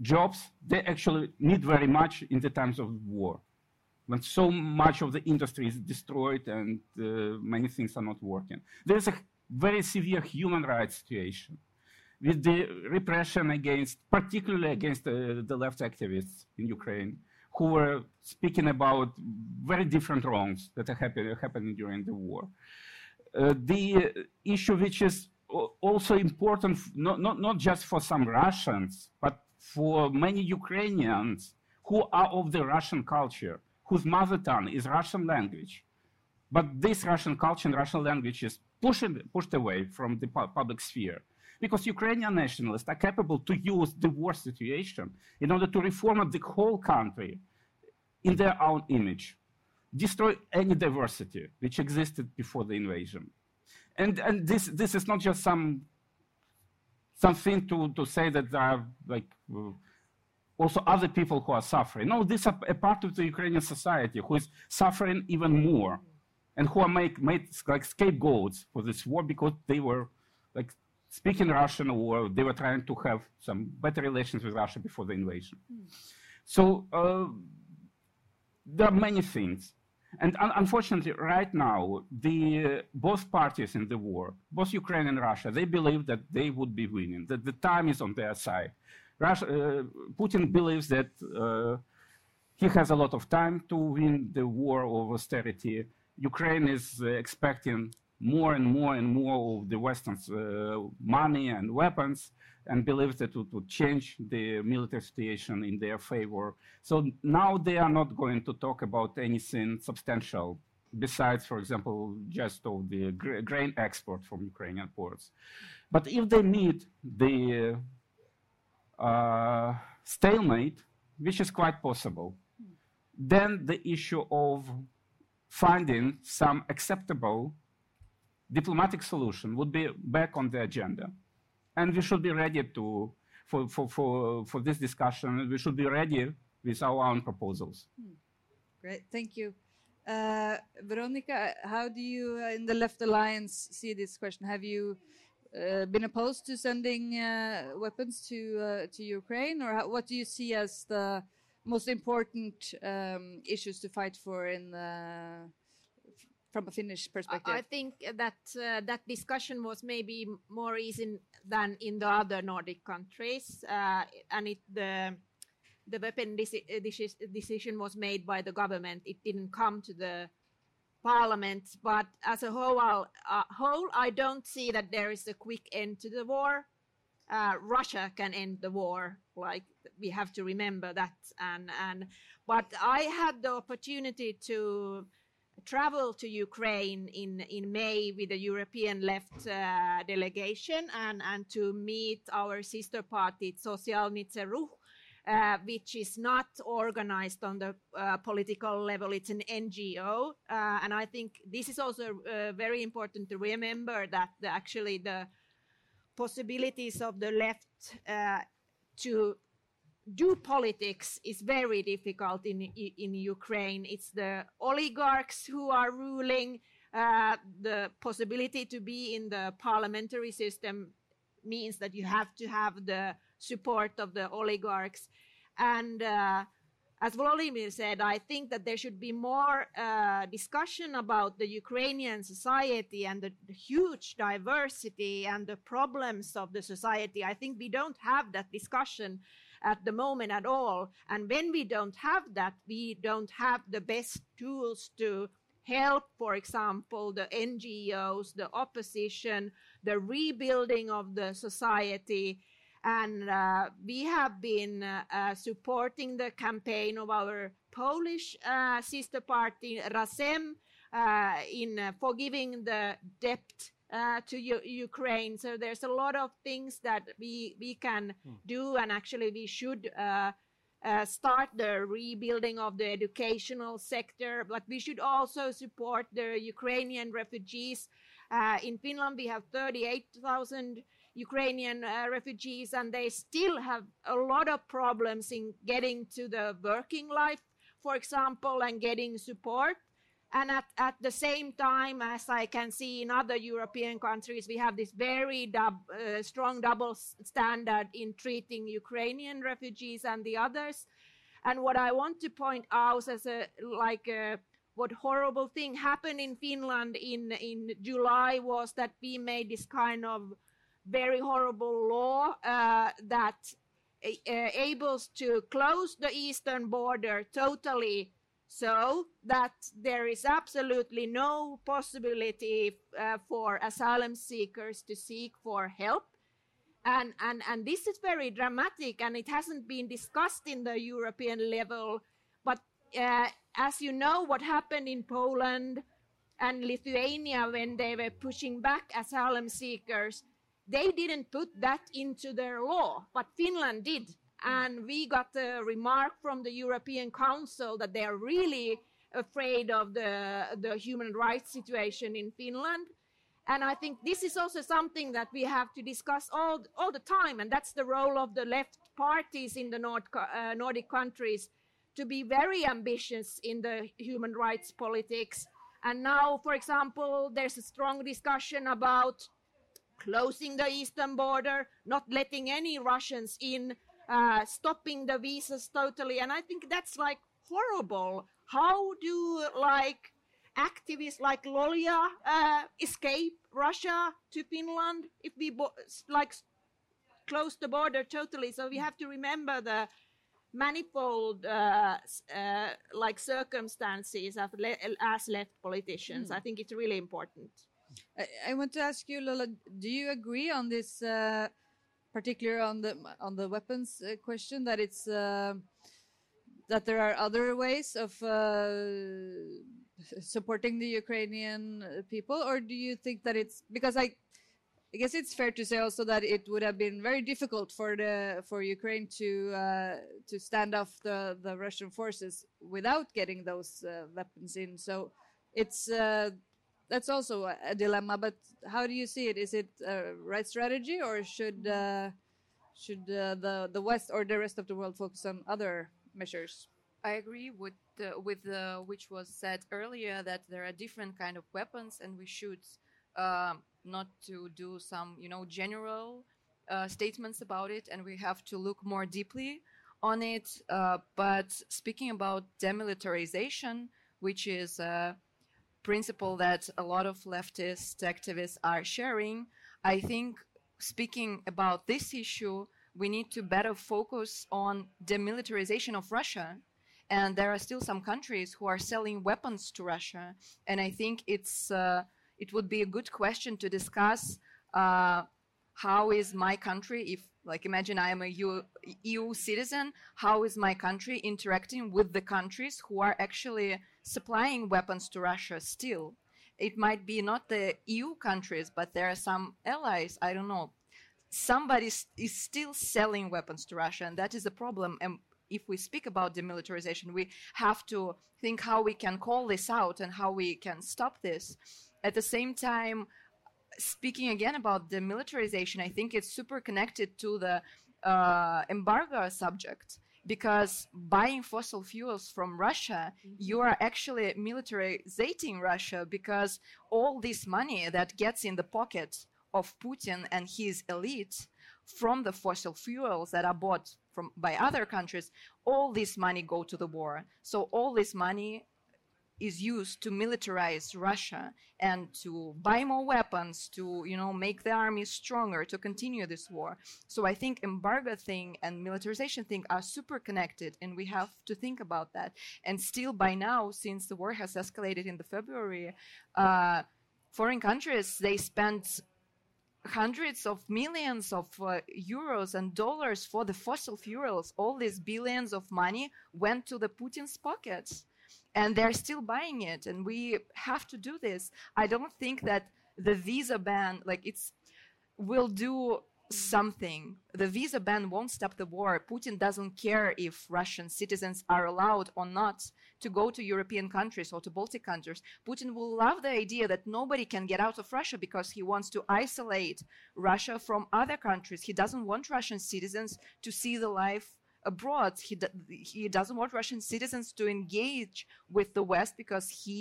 jobs they actually need very much in the times of war, when so much of the industry is destroyed and uh, many things are not working. There's a very severe human rights situation with the repression against, particularly against uh, the left activists in Ukraine, who were speaking about very different wrongs that are happen, happening during the war. Uh, the issue which is also important, not, not, not just for some Russians, but for many Ukrainians who are of the Russian culture, whose mother tongue is Russian language. But this Russian culture and Russian language is pushed, pushed away from the pu public sphere because Ukrainian nationalists are capable to use the war situation in order to reform the whole country in their own image, destroy any diversity which existed before the invasion. And, and this, this is not just some something to, to say that there are like uh, also other people who are suffering. No, this is a, part of the Ukrainian society who is suffering even more and who are make, made like scapegoats for this war because they were like speaking Russian or they were trying to have some better relations with Russia before the invasion. So uh, there are many things. And un unfortunately, right now, the, uh, both parties in the war, both Ukraine and Russia, they believe that they would be winning, that the time is on their side. Russia, uh, Putin believes that uh, he has a lot of time to win the war of austerity. Ukraine is uh, expecting more and more and more of the Western's uh, money and weapons and believes that it would change the military situation in their favor. So now they are not going to talk about anything substantial besides, for example, just of the gra grain export from Ukrainian ports. But if they meet the uh, stalemate, which is quite possible, then the issue of finding some acceptable diplomatic solution would be back on the agenda. And we should be ready to, for, for, for, for this discussion, we should be ready with our own proposals. Hmm. Great, thank you. Uh, Veronica, how do you uh, in the Left Alliance see this question? Have you uh, been opposed to sending uh, weapons to uh, to Ukraine, or how, what do you see as the most important um, issues to fight for in the from a Finnish perspective? I think that uh, that discussion was maybe more easy than in the other Nordic countries, uh, and it, the the weapon deci decision was made by the government. It didn't come to the parliament, but as a whole, uh, whole, I don't see that there is a quick end to the war. Uh, Russia can end the war, like we have to remember that. And and but I had the opportunity to travel to Ukraine in, in May with the European left uh, delegation and, and to meet our sister party, Sotsialnyi Rukh, uh, which is not organized on the uh, political level. It's an NGO. Uh, and I think this is also uh, very important to remember that the, actually the possibilities of the left uh, to do politics is very difficult in in Ukraine. It's the oligarchs who are ruling. Uh, the possibility to be in the parliamentary system means that you have to have the support of the oligarchs. And uh, as Volodymyr said, I think that there should be more uh, discussion about the Ukrainian society and the, the, huge diversity and the problems of the society. I think we don't have that discussion at the moment at all. And when we don't have that, we don't have the best tools to help, for example, the NGOs, the opposition, the rebuilding of the society. And uh, we have been uh, supporting the campaign of our Polish uh, sister party, Razem, uh, in uh, forgiving the debt uh, to U- Ukraine. So there's a lot of things that we we can do, and actually we should. Uh, uh, start the rebuilding of the educational sector, but we should also support the Ukrainian refugees. Uh, in Finland, we have 38,000 Ukrainian uh, refugees, and they still have a lot of problems in getting to the working life, for example, and getting support. And at, at the same time, as I can see in other European countries, we have this very dub, uh, strong double standard in treating Ukrainian refugees and the others. And what I want to point out as a like a, what horrible thing happened in Finland in in July was that we made this kind of very horrible law uh, that uh, to close the eastern border totally so that there is absolutely no possibility uh, for asylum seekers to seek for help. And, and and this is very dramatic and it hasn't been discussed in the european level but uh, as you know what happened in poland and lithuania when they were pushing back asylum seekers they didn't put that into their law but finland did and we got a remark from the European Council that they are really afraid of the, the human rights situation in Finland. And I think this is also something that we have to discuss all, all the time, and that's the role of the left parties in the uh, Nordic countries to be very ambitious in the human rights politics. And now, for example, there's a strong discussion about closing the eastern border, not letting any Russians in, uh, stopping the visas totally. And I think that's like horrible. How do like activists like Lolia uh, escape Russia to Finland if we bo- like close the border totally? So we have to remember the manifold uh, uh, like circumstances of le- as left politicians. Mm. I think it's really important. I, I, want to ask you, Lola, do you agree on this? Uh, particular on the on the weapons uh, question that it's uh, that there are other ways of uh, supporting the Ukrainian people, or do you think that it's because I, I guess it's fair to say also that it would have been very difficult for the for Ukraine to uh, to stand off the the Russian forces without getting those uh, weapons in. So it's uh, that's also a, dilemma. But how do you see it? Is it a right strategy, or should uh, should uh, the the West or the rest of the world focus on other measures? I agree with the, with which was said earlier that there are different kind of weapons, and we should uh, not to do some you know general uh, statements about it, and we have to look more deeply on it. Uh, but speaking about demilitarization, which is uh, principle that a lot of leftist activists are sharing, I think speaking about this issue, we need to better focus on demilitarization of Russia. And there are still some countries who are selling weapons to Russia. And I think it's uh, it would be a good question to discuss uh, how is my country if like imagine i am a EU, EU, citizen. How is my country interacting with the countries who are actually supplying weapons to russia still? It might be not the eu countries but there are some allies i don't know. Somebody is still selling weapons to russia and that is a problem. And if we speak about demilitarization we have to think how we can call this out and how we can stop this. At the same time speaking again about the militarization, I think it's super connected to the uh, embargo subject because buying fossil fuels from Russia, mm-hmm. you are actually militarizing Russia because all this money that gets in the pocket of Putin and his elite from the fossil fuels that are bought from by other countries, all this money go to the war. So all this money is used to militarize Russia and to buy more weapons, to you know make the army stronger, to continue this war. So I think embargo thing and militarization thing are super connected, and we have to think about that. And still, by now, since the war has escalated in the February, uh, foreign countries they spend hundreds of millions of uh, euros and dollars for the fossil fuels. All these billions of money went to the Putin's pockets and they're still buying it and we have to do this i don't think that the visa ban, like it's will do something. The visa ban won't stop the war. Putin doesn't care if Russian citizens are allowed or not to go to European countries or to Baltic countries. Putin will love the idea that nobody can get out of Russia because he wants to isolate Russia from other countries. He doesn't want Russian citizens to see the life abroad. He, he doesn't want Russian citizens to engage with the West because he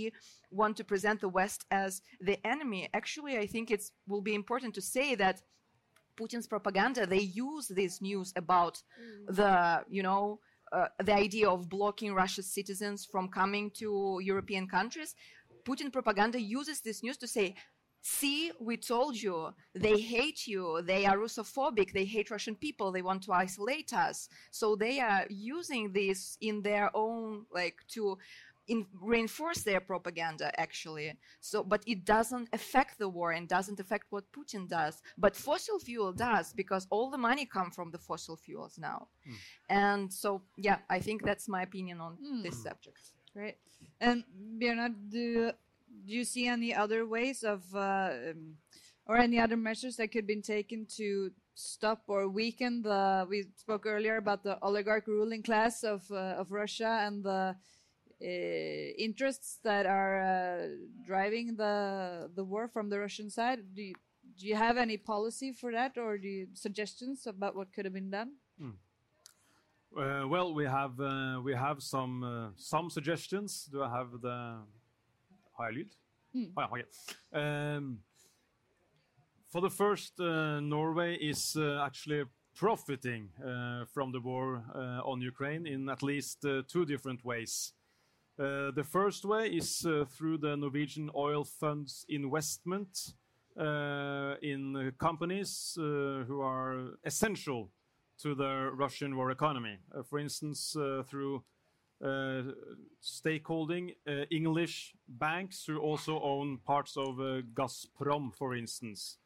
wants to present the West as the enemy. Actually, I think it will be important to say that Putin's propaganda, they use this news about mm. the, you know, uh, the idea of blocking Russia's citizens from coming to European countries. Putin propaganda uses this news to say, see, we told you, they hate you, they are Russophobic, they hate Russian people, they want to isolate us. So they are using this in their own, like, to in, reinforce their propaganda actually so but it doesn't affect the war and doesn't affect what putin does but fossil fuel does because all the money come from the fossil fuels now mm. and so yeah i think that's my opinion on mm. this subject great and Bjørnar, do, do you see any other ways of uh, um, or any other measures that could be taken to stop or weaken the we spoke earlier about the oligarch ruling class of uh, of russia and the uh, interests that are uh, driving the the war from the Russian side. Do you, do you have any policy for that, or do you suggestions about what could have been done? Mm. Well, we have uh, we have some some suggestions. Do I have the higher lyd? Mm. Oh, yeah, okay. Um, for the first, uh, Norway is actually profiting from the war on Ukraine in at least two different ways. Uh, the first way is uh, through the Norwegian Oil Fund's investment uh, in companies who are essential to the Russian war economy. For instance, through Uh, stakeholding uh, English banks who also own parts of uh, Gazprom, for instance.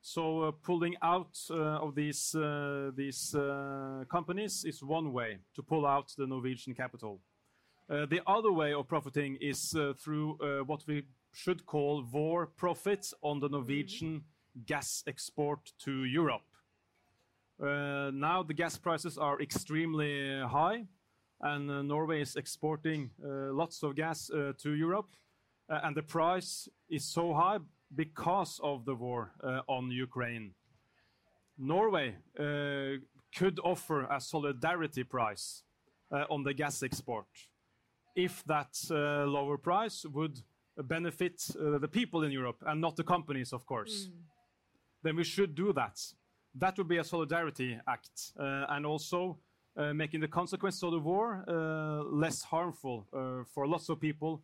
So pulling out of these companies is one way to pull out the Norwegian capital. Uh, the other way of profiting is uh, through uh, what we should call war profits on the Norwegian gas export to Europe. Now the gas prices are extremely high, and Norway is exporting lots of gas to Europe. and The price is so high because of the war on Ukraine. Norway could offer a solidarity price on the gas export if that uh, lower price would benefit uh, the people in Europe and not the companies, of course, mm. then we should do that. That would be a solidarity act uh, and also Uh, making the consequences of the war uh, less harmful uh, for lots of people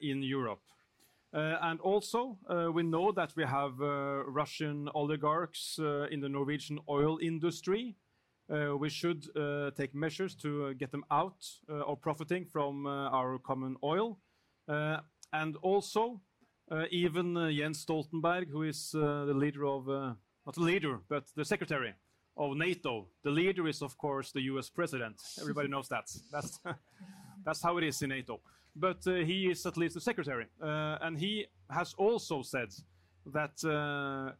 in Europe. And also, we know that we have Russian oligarchs in the Norwegian oil industry uh, we should uh, take measures to get them out uh, of profiting from our common oil. And also, even Jens Stoltenberg, who is the leader of, not the leader, but the secretary of NATO. The leader is, of course, the US president. Everybody [laughs] knows that. That's, [laughs] that's how it is in NATO. But uh, he is at least the secretary. Uh, and he has also said that uh,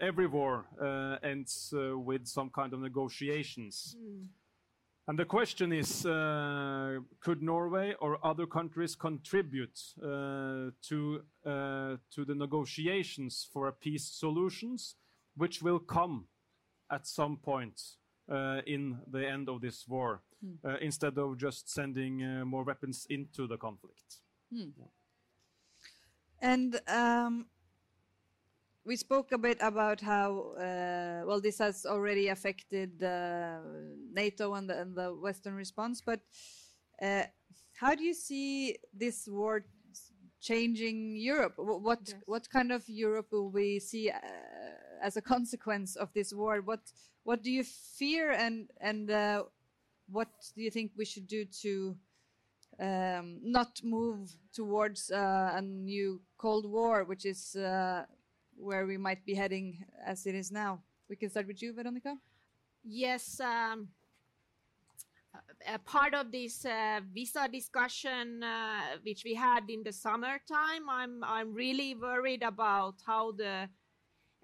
every war uh, ends uh, with some kind of negotiations. Mm. And the question is, uh, could Norway or other countries contribute uh, to, uh, to the negotiations for a peace solutions, which will come at some point uh, in the end of this war, mm. instead of just sending more weapons into the conflict? Mm. Yeah. And um, we spoke a bit about how uh, well this has already affected uh, NATO and the, and the, Western response, but uh, how do you see this war changing Europe? What yes. what kind of Europe will we see uh, as a [laughs] consequence of this war? What what do you fear, and and uh, what do you think we should do to um, not move towards uh, a new Cold War, which is where we might be heading as it is now. We can start with you, Veronica. Yes. Um, a part of this uh, visa discussion, uh, which we had in the summertime, I'm I'm really worried about how the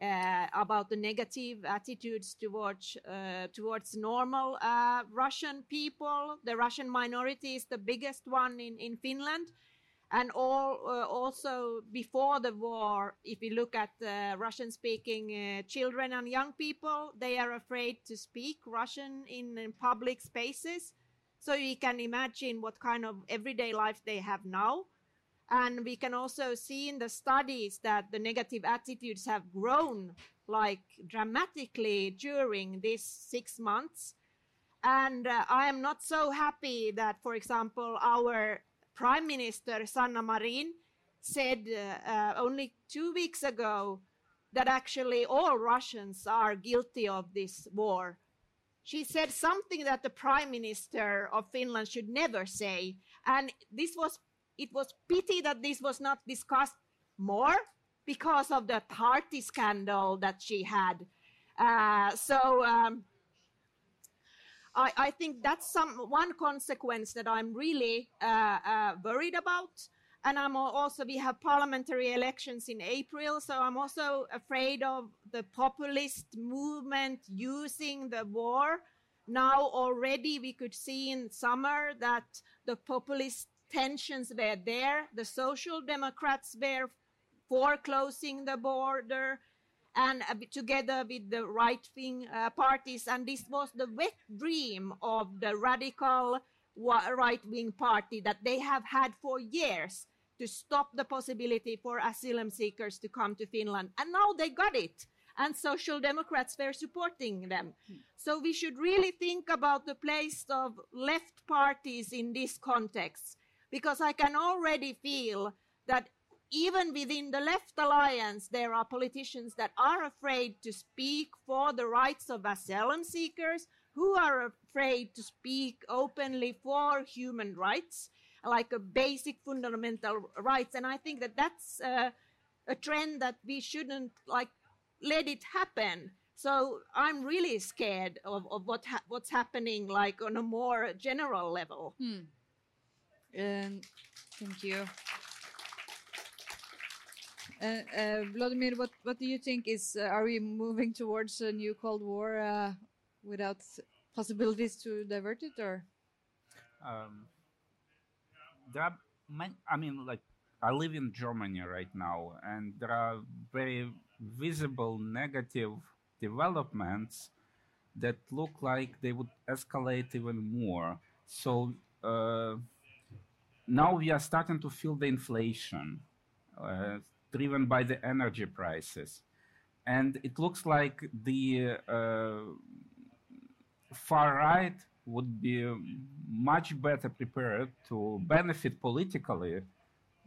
uh, about the negative attitudes towards uh, towards normal uh, Russian people. The Russian minority is the biggest one in in Finland, and all uh, also before the war. If we look at Russian-speaking uh, children and young people, they are afraid to speak Russian in, in public spaces. So you can imagine what kind of everyday life they have now and we can also see in the studies that the negative attitudes have grown like dramatically during these six months. And uh, I am not so happy that, for example, our Prime Minister Sanna Marin said uh, uh, only two weeks ago that actually all Russians are guilty of this war. She said something that the Prime Minister of Finland should never say. And this was it was pity that this was not discussed more because of the party scandal that she had. Uh, so um, I, I, think that's some one consequence that I'm really uh, uh, worried about. And I'm also we have parliamentary elections in April, so I'm also afraid of the populist movement using the war. Now already we could see in summer that the populist tensions were there. The Social Democrats were for closing the border and uh, together with the right wing uh, parties. And this was the wet dream of the radical right wing party that they have had for years to stop the possibility for asylum seekers to come to Finland. And now they got it. And social democrats were supporting them. So we should really think about the place of left parties in this context because I can already feel that even within the left alliance, there are politicians that are afraid to speak for the rights of asylum seekers, who are afraid to speak openly for human rights, like a basic fundamental rights. And I think that that's uh, a trend that we shouldn't like let it happen. So I'm really scared of, of what ha- what's happening, like on a more general level. Hmm. Um, thank you. Uh, uh, Vladimir, what, what do you think is, uh, are we moving towards a new Cold War uh, without possibilities to divert it or? Um, there are many, I mean, like, I live in Germany right now, and there are very visible negative developments that look like they would escalate even more. So, uh, now we are starting to feel the inflation uh, driven by the energy prices. And it looks like the uh, far right would be much better prepared to benefit politically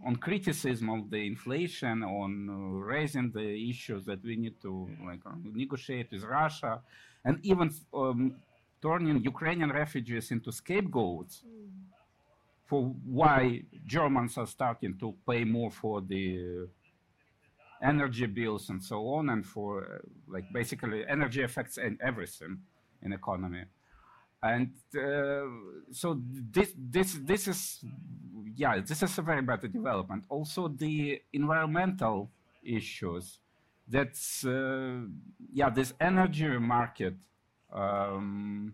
on criticism of the inflation, on uh, raising the issues that we need to like uh, negotiate with Russia, and even um, turning Ukrainian refugees into scapegoats. Mm for why Germans are starting to pay more for the energy bills and so on, and for uh, like basically energy affects and everything in economy. And uh, so this this this is yeah this is a very bad development. Also the environmental issues. That's uh, yeah this energy market. Um,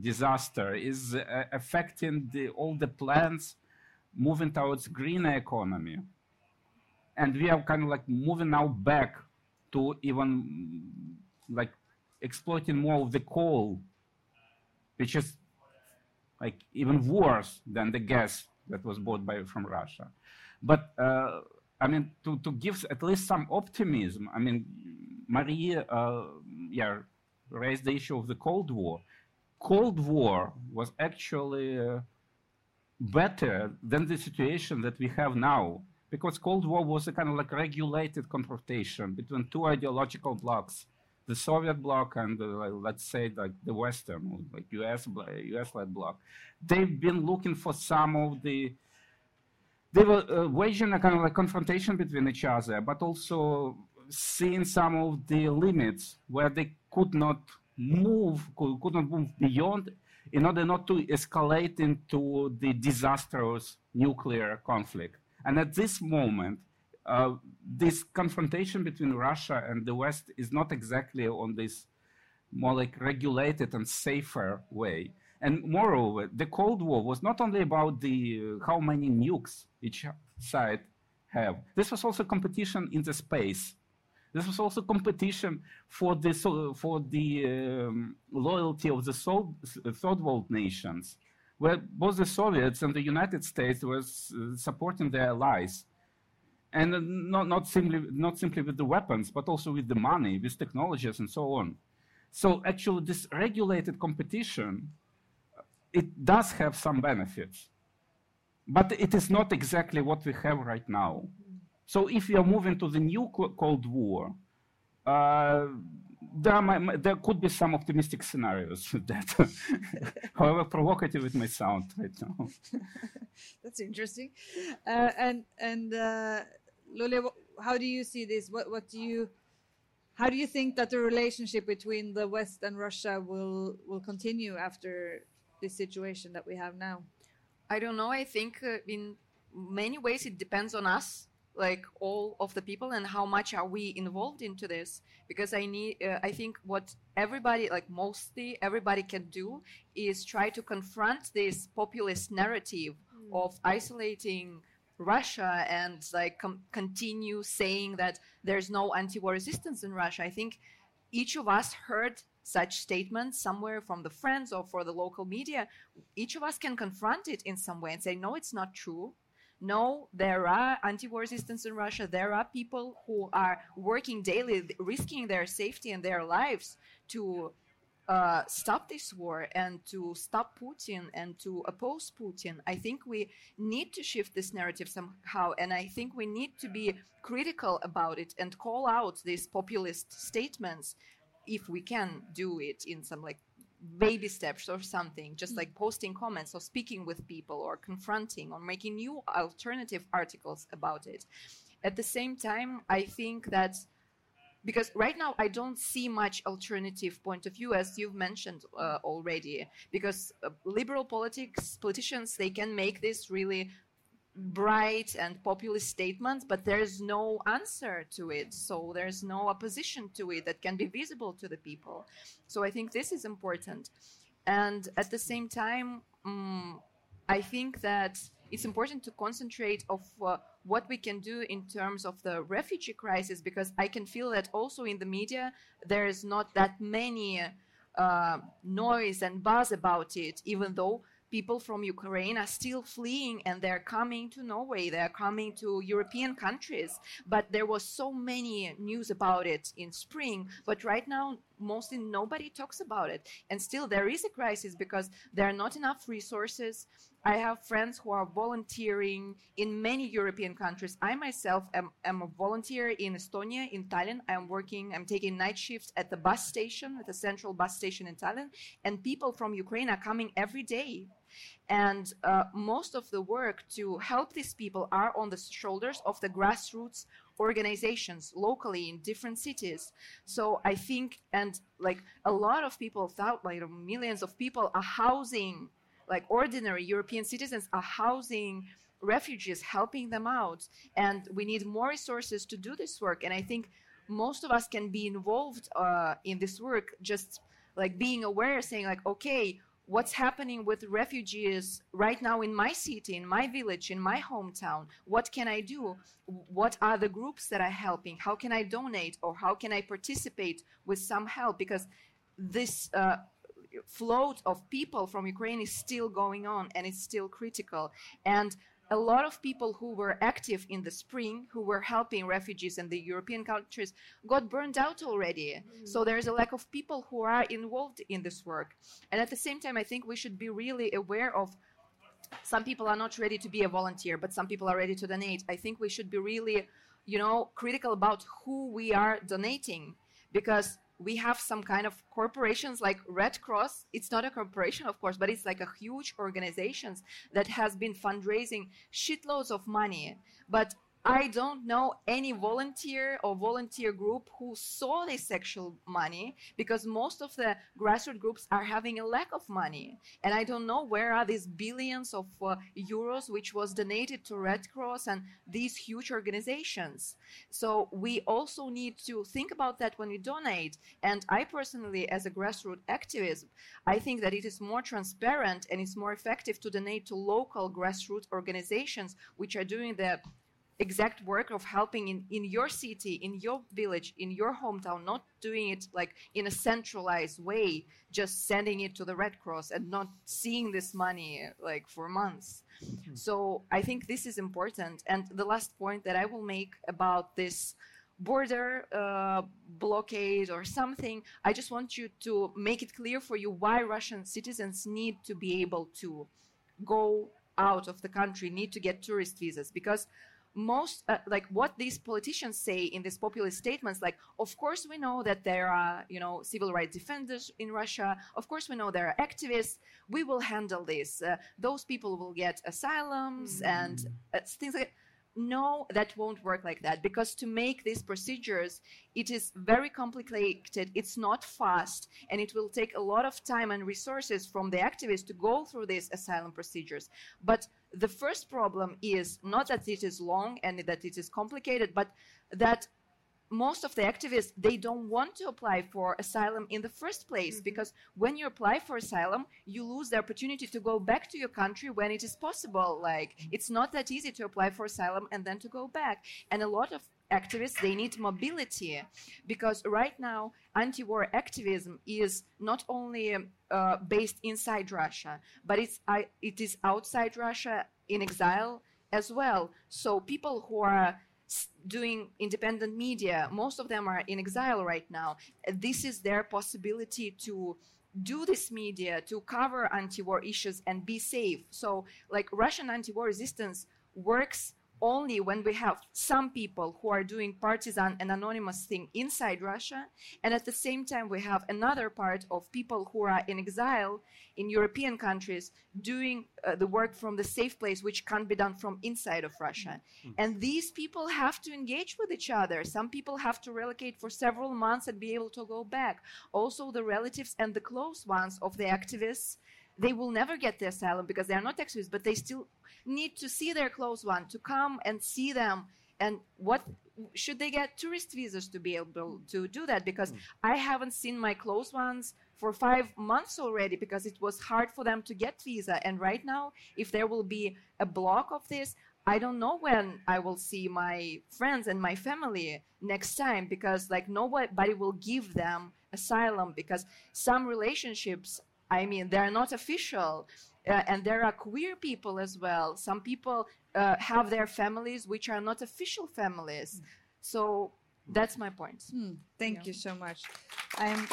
disaster is uh, affecting the, all the plans moving towards greener economy. And we are kind of like moving now back to even like exploiting more of the coal, which is like even worse than the gas that was bought by from Russia. But uh, I mean, to, to give at least some optimism, I mean, Marie, uh, yeah, raised the issue of the Cold War. Cold War was actually uh, better than the situation that we have now, because Cold War was a kind of like regulated confrontation between two ideological blocks, the Soviet bloc and uh, let's say like the Western, like US US-led bloc. They've been looking for some of the they were uh, waging a kind of like confrontation between each other, but also seeing some of the limits where they could not move, could, could not move beyond in order not to escalate into the disastrous nuclear conflict. And at this moment, uh, this confrontation between Russia and the West is not exactly on this more like regulated and safer way. And moreover, the Cold War was not only about the uh, how many nukes each side have. This was also competition in the space. This was also competition for the for the um, loyalty of the third world nations, where both the Soviets and the United States were uh, supporting their allies, and not not simply not simply with the weapons, but also with the money, with technologies, and so on. So actually, this regulated competition it does have some benefits, but it is not exactly what we have right now. So if we are moving to the new Cold War, uh, there, might, there, could be some optimistic scenarios [laughs] that, [laughs] however provocative it may sound right now. [laughs] That's interesting. Uh, and and uh, Lule, how do you see this? What what do you how do you think that the relationship between the West and Russia will will continue after this situation that we have now? I don't know. I think uh, in many ways it depends on us, like all of the people, and how much are we involved into this. Because I need, uh, I think what everybody, like mostly everybody, can do is try to confront this populist narrative mm. of isolating Russia and like continue saying that there's no anti-war resistance in Russia. I think each of us heard such statements somewhere from the friends or for the local media, each of us can confront it in some way and say, no, it's not true. No, there are anti-war resistance in Russia. There are people who are working daily, risking their safety and their lives to uh, stop this war and to stop Putin and to oppose Putin. I think we need to shift this narrative somehow, and I think we need to be critical about it and call out these populist statements if we can do it in some like baby steps or something, just like posting comments or speaking with people or confronting or making new alternative articles about it. At the same time, I think that because right now I don't see much alternative point of view, as you've mentioned uh, already. Because uh, liberal politics, politicians, they can make this really bright and populist statements, but there's no answer to it. So there's no opposition to it that can be visible to the people. So I think this is important. And at the same time, um, I think that it's important to concentrate of uh, what we can do in terms of the refugee crisis because I can feel that also in the media there is not that many uh, noise and buzz about it, even though people from Ukraine are still fleeing and they're coming to Norway, they're coming to European countries. But there was so many news about it in spring, but right now mostly nobody talks about it. And still there is a crisis because there are not enough resources. I have friends who are volunteering in many European countries. I myself am, am a volunteer in Estonia, in Tallinn. I am working, I'm taking night shifts at the bus station, at the central bus station in Tallinn. And people from Ukraine are coming every day and uh, most of the work to help these people are on the shoulders of the grassroots organizations locally in different cities. So I think, and like a lot of people thought, like millions of people are housing, like ordinary European citizens are housing refugees, helping them out. And we need more resources to do this work. And I think most of us can be involved uh, in this work, just like being aware, saying like, okay, what's happening with refugees right now in my city, in my village, in my hometown. What can I do? What are the groups that are helping? How can I donate or how can I participate with some help? Because this uh, float of people from Ukraine is still going on and it's still critical. And a lot of people who were active in the spring, who were helping refugees in the European countries, got burned out already. Mm. So there's a lack of people who are involved in this work. And at the same time, I think we should be really aware of some people are not ready to be a volunteer, but some people are ready to donate. I think we should be really, you know, critical about who we are donating because we have some kind of corporations like Red Cross. It's not a corporation, of course, but it's like a huge organization that has been fundraising shitloads of money. But I don't know any volunteer or volunteer group who saw this sexual money because most of the grassroots groups are having a lack of money. And I don't know where are these billions of uh, euros which was donated to Red Cross and these huge organizations. So we also need to think about that when we donate. And I personally, as a grassroots activist, I think that it is more transparent and it's more effective to donate to local grassroots organizations which are doing the exact work of helping in, in your city, in your village, in your hometown, not doing it like in a centralized way, just sending it to the Red Cross and not seeing this money like for months. Mm-hmm. So I think this is important. And the last point that I will make about this border uh, blockade or something, I just want you to make it clear for you why Russian citizens need to be able to go out of the country, need to get tourist visas because most uh, like what these politicians say in these populist statements like of course we know that there are you know civil rights defenders in russia of course we know there are activists we will handle this uh, those people will get asylums mm-hmm. and uh, things like that no, that won't work like that because to make these procedures, it is very complicated, it's not fast, and it will take a lot of time and resources from the activists to go through these asylum procedures. But the first problem is not that it is long and that it is complicated, but that most of the activists they don't want to apply for asylum in the first place mm-hmm. because when you apply for asylum you lose the opportunity to go back to your country when it is possible like it's not that easy to apply for asylum and then to go back and a lot of activists they need mobility because right now anti-war activism is not only uh, based inside russia but it's uh, it is outside russia in exile as well so people who are doing independent media. Most of them are in exile right now. This is their possibility to do this media to cover anti-war issues and be safe. So, like Russian anti-war resistance works only when we have some people who are doing partisan and anonymous thing inside Russia, and at the same time we have another part of people who are in exile in European countries doing uh, the work from the safe place, which can't be done from inside of Russia. Mm-hmm. And these people have to engage with each other. Some people have to relocate for several months and be able to go back. Also, the relatives and the close ones of the activists they will never get the asylum because they are not activists, but they still need to see their close one, to come and see them. And what should they get tourist visas to be able to do that? Because mm. I haven't seen my close ones for five months already because it was hard for them to get visa. And right now, if there will be a block of this, I don't know when I will see my friends and my family next time because like nobody will give them asylum because some relationships I mean, they're not official. Uh, and there are queer people as well. Some people uh, have their families which are not official families. So that's my point. Hmm. Thank yeah. you so much. I'm.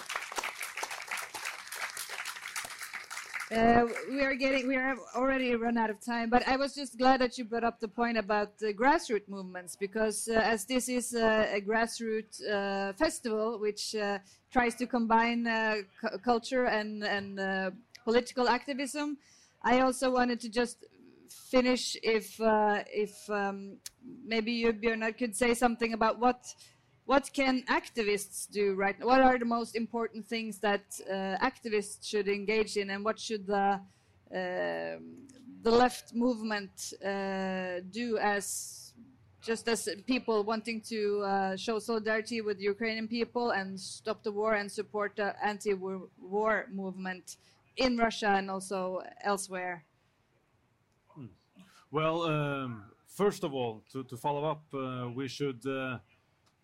Uh, we are getting we are already run out of time but i was just glad that you brought up the point about the grassroots movements because uh, as this is a, a grassroots uh, festival which uh, tries to combine uh, culture and and uh, political activism i also wanted to just finish if if um, maybe you Björnar could say something about what what can activists do right now? What are the most important things that uh, activists should engage in, and what should the uh, the left movement uh, do as just as people wanting to uh, show solidarity with the Ukrainian people and stop the war and support the anti-war movement in Russia and also elsewhere? Hmm. Well, um, first of all, to, to follow up, uh, we should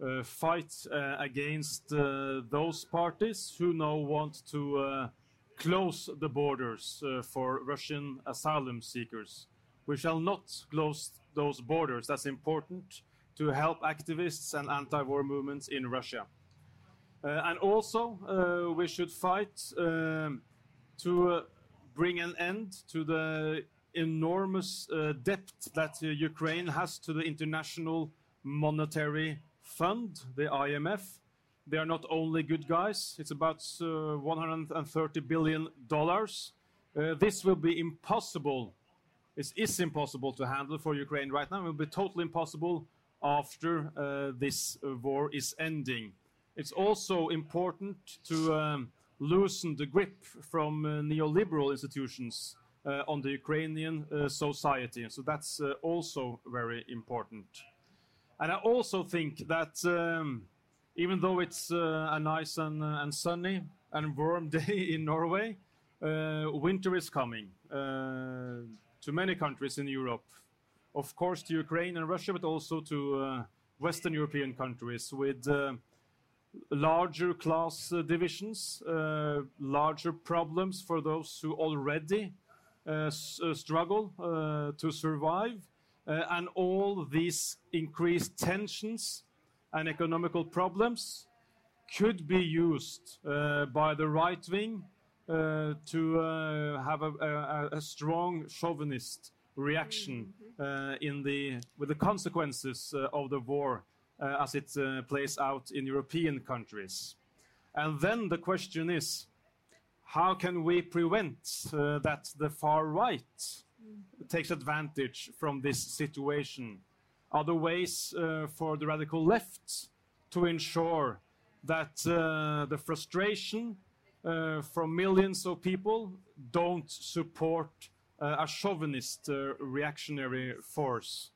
uh, uh, fight uh, against uh, those parties who now want to close the borders for Russian asylum seekers. We shall not close those borders. That's important to help activists and anti-war movements in Russia. Uh, and also, uh, we should fight um, to uh, bring an end to the enormous debt that Ukraine has to the international monetary fund, the IMF, they are not only good guys. It's about uh, 130 billion dollars. Uh, this will be impossible. It is impossible to handle for Ukraine right now. It will be totally impossible after uh, this war is ending. It's also important to um, loosen the grip from uh, neoliberal institutions uh, on the Ukrainian uh, society. So that's also very important. And I also think that um, even though it's a nice and, and, sunny and warm [laughs] day in Norway, winter is coming to many countries in Europe. Of course, to Ukraine and Russia, but also to uh, Western European countries with uh, larger class uh, divisions, uh, larger problems for those who already uh, uh, struggle to survive, Uh, and all these increased tensions and economical problems could be used uh, by the right wing uh, to have a, a, a strong chauvinist reaction mm-hmm. uh, in the with the consequences uh, of the war uh, as it plays out in European countries. And then the question is, how can we prevent that the far right takes advantage from this situation? Are there ways for the radical left to ensure that uh, the frustration uh, from millions of people don't support uh, a chauvinist uh, reactionary force.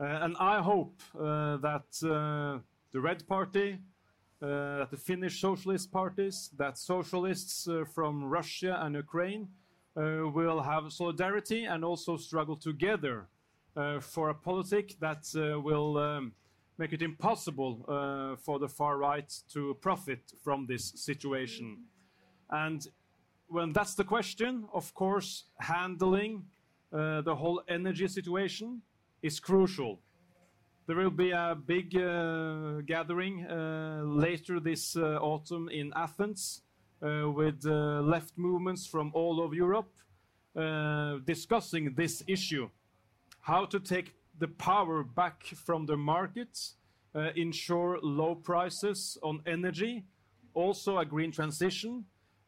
Uh, and I hope that the Red Party, that the Finnish socialist parties, that socialists from Russia and Ukraine will have solidarity and also struggle together for a politic that will um, make it impossible uh, for the far right to profit from this situation. And when that's the question, of course, handling uh, the whole energy situation is crucial. There will be a big uh, gathering uh, later this uh, autumn in Athens uh, with uh, left movements from all over Europe discussing this issue how to take the power back from the markets, ensure low prices on energy, also a green transition,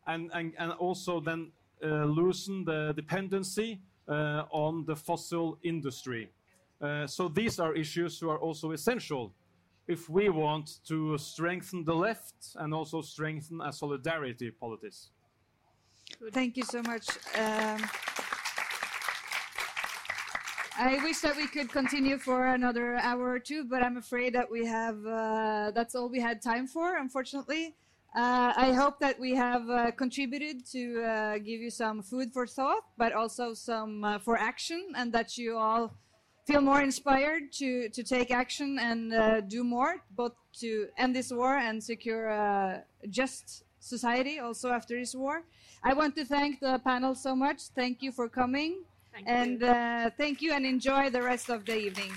and, and, and also then uh, loosen the dependency uh, on the fossil industry. Uh, so these are issues who are also essential if we want to strengthen the left and also strengthen a solidarity politics. Thank you so much. Um, I wish that we could continue for another hour or two, but I'm afraid that we have uh, that's all we had time for, unfortunately. Uh, I hope that we have uh, contributed to uh, give you some food for thought, but also some uh, for action, and that you all feel more inspired to, to take action and uh, do more, both to end this war and secure a just society also after this war. I want to thank the panel so much. Thank you for coming. Thank and uh, thank you and enjoy the rest of the evening.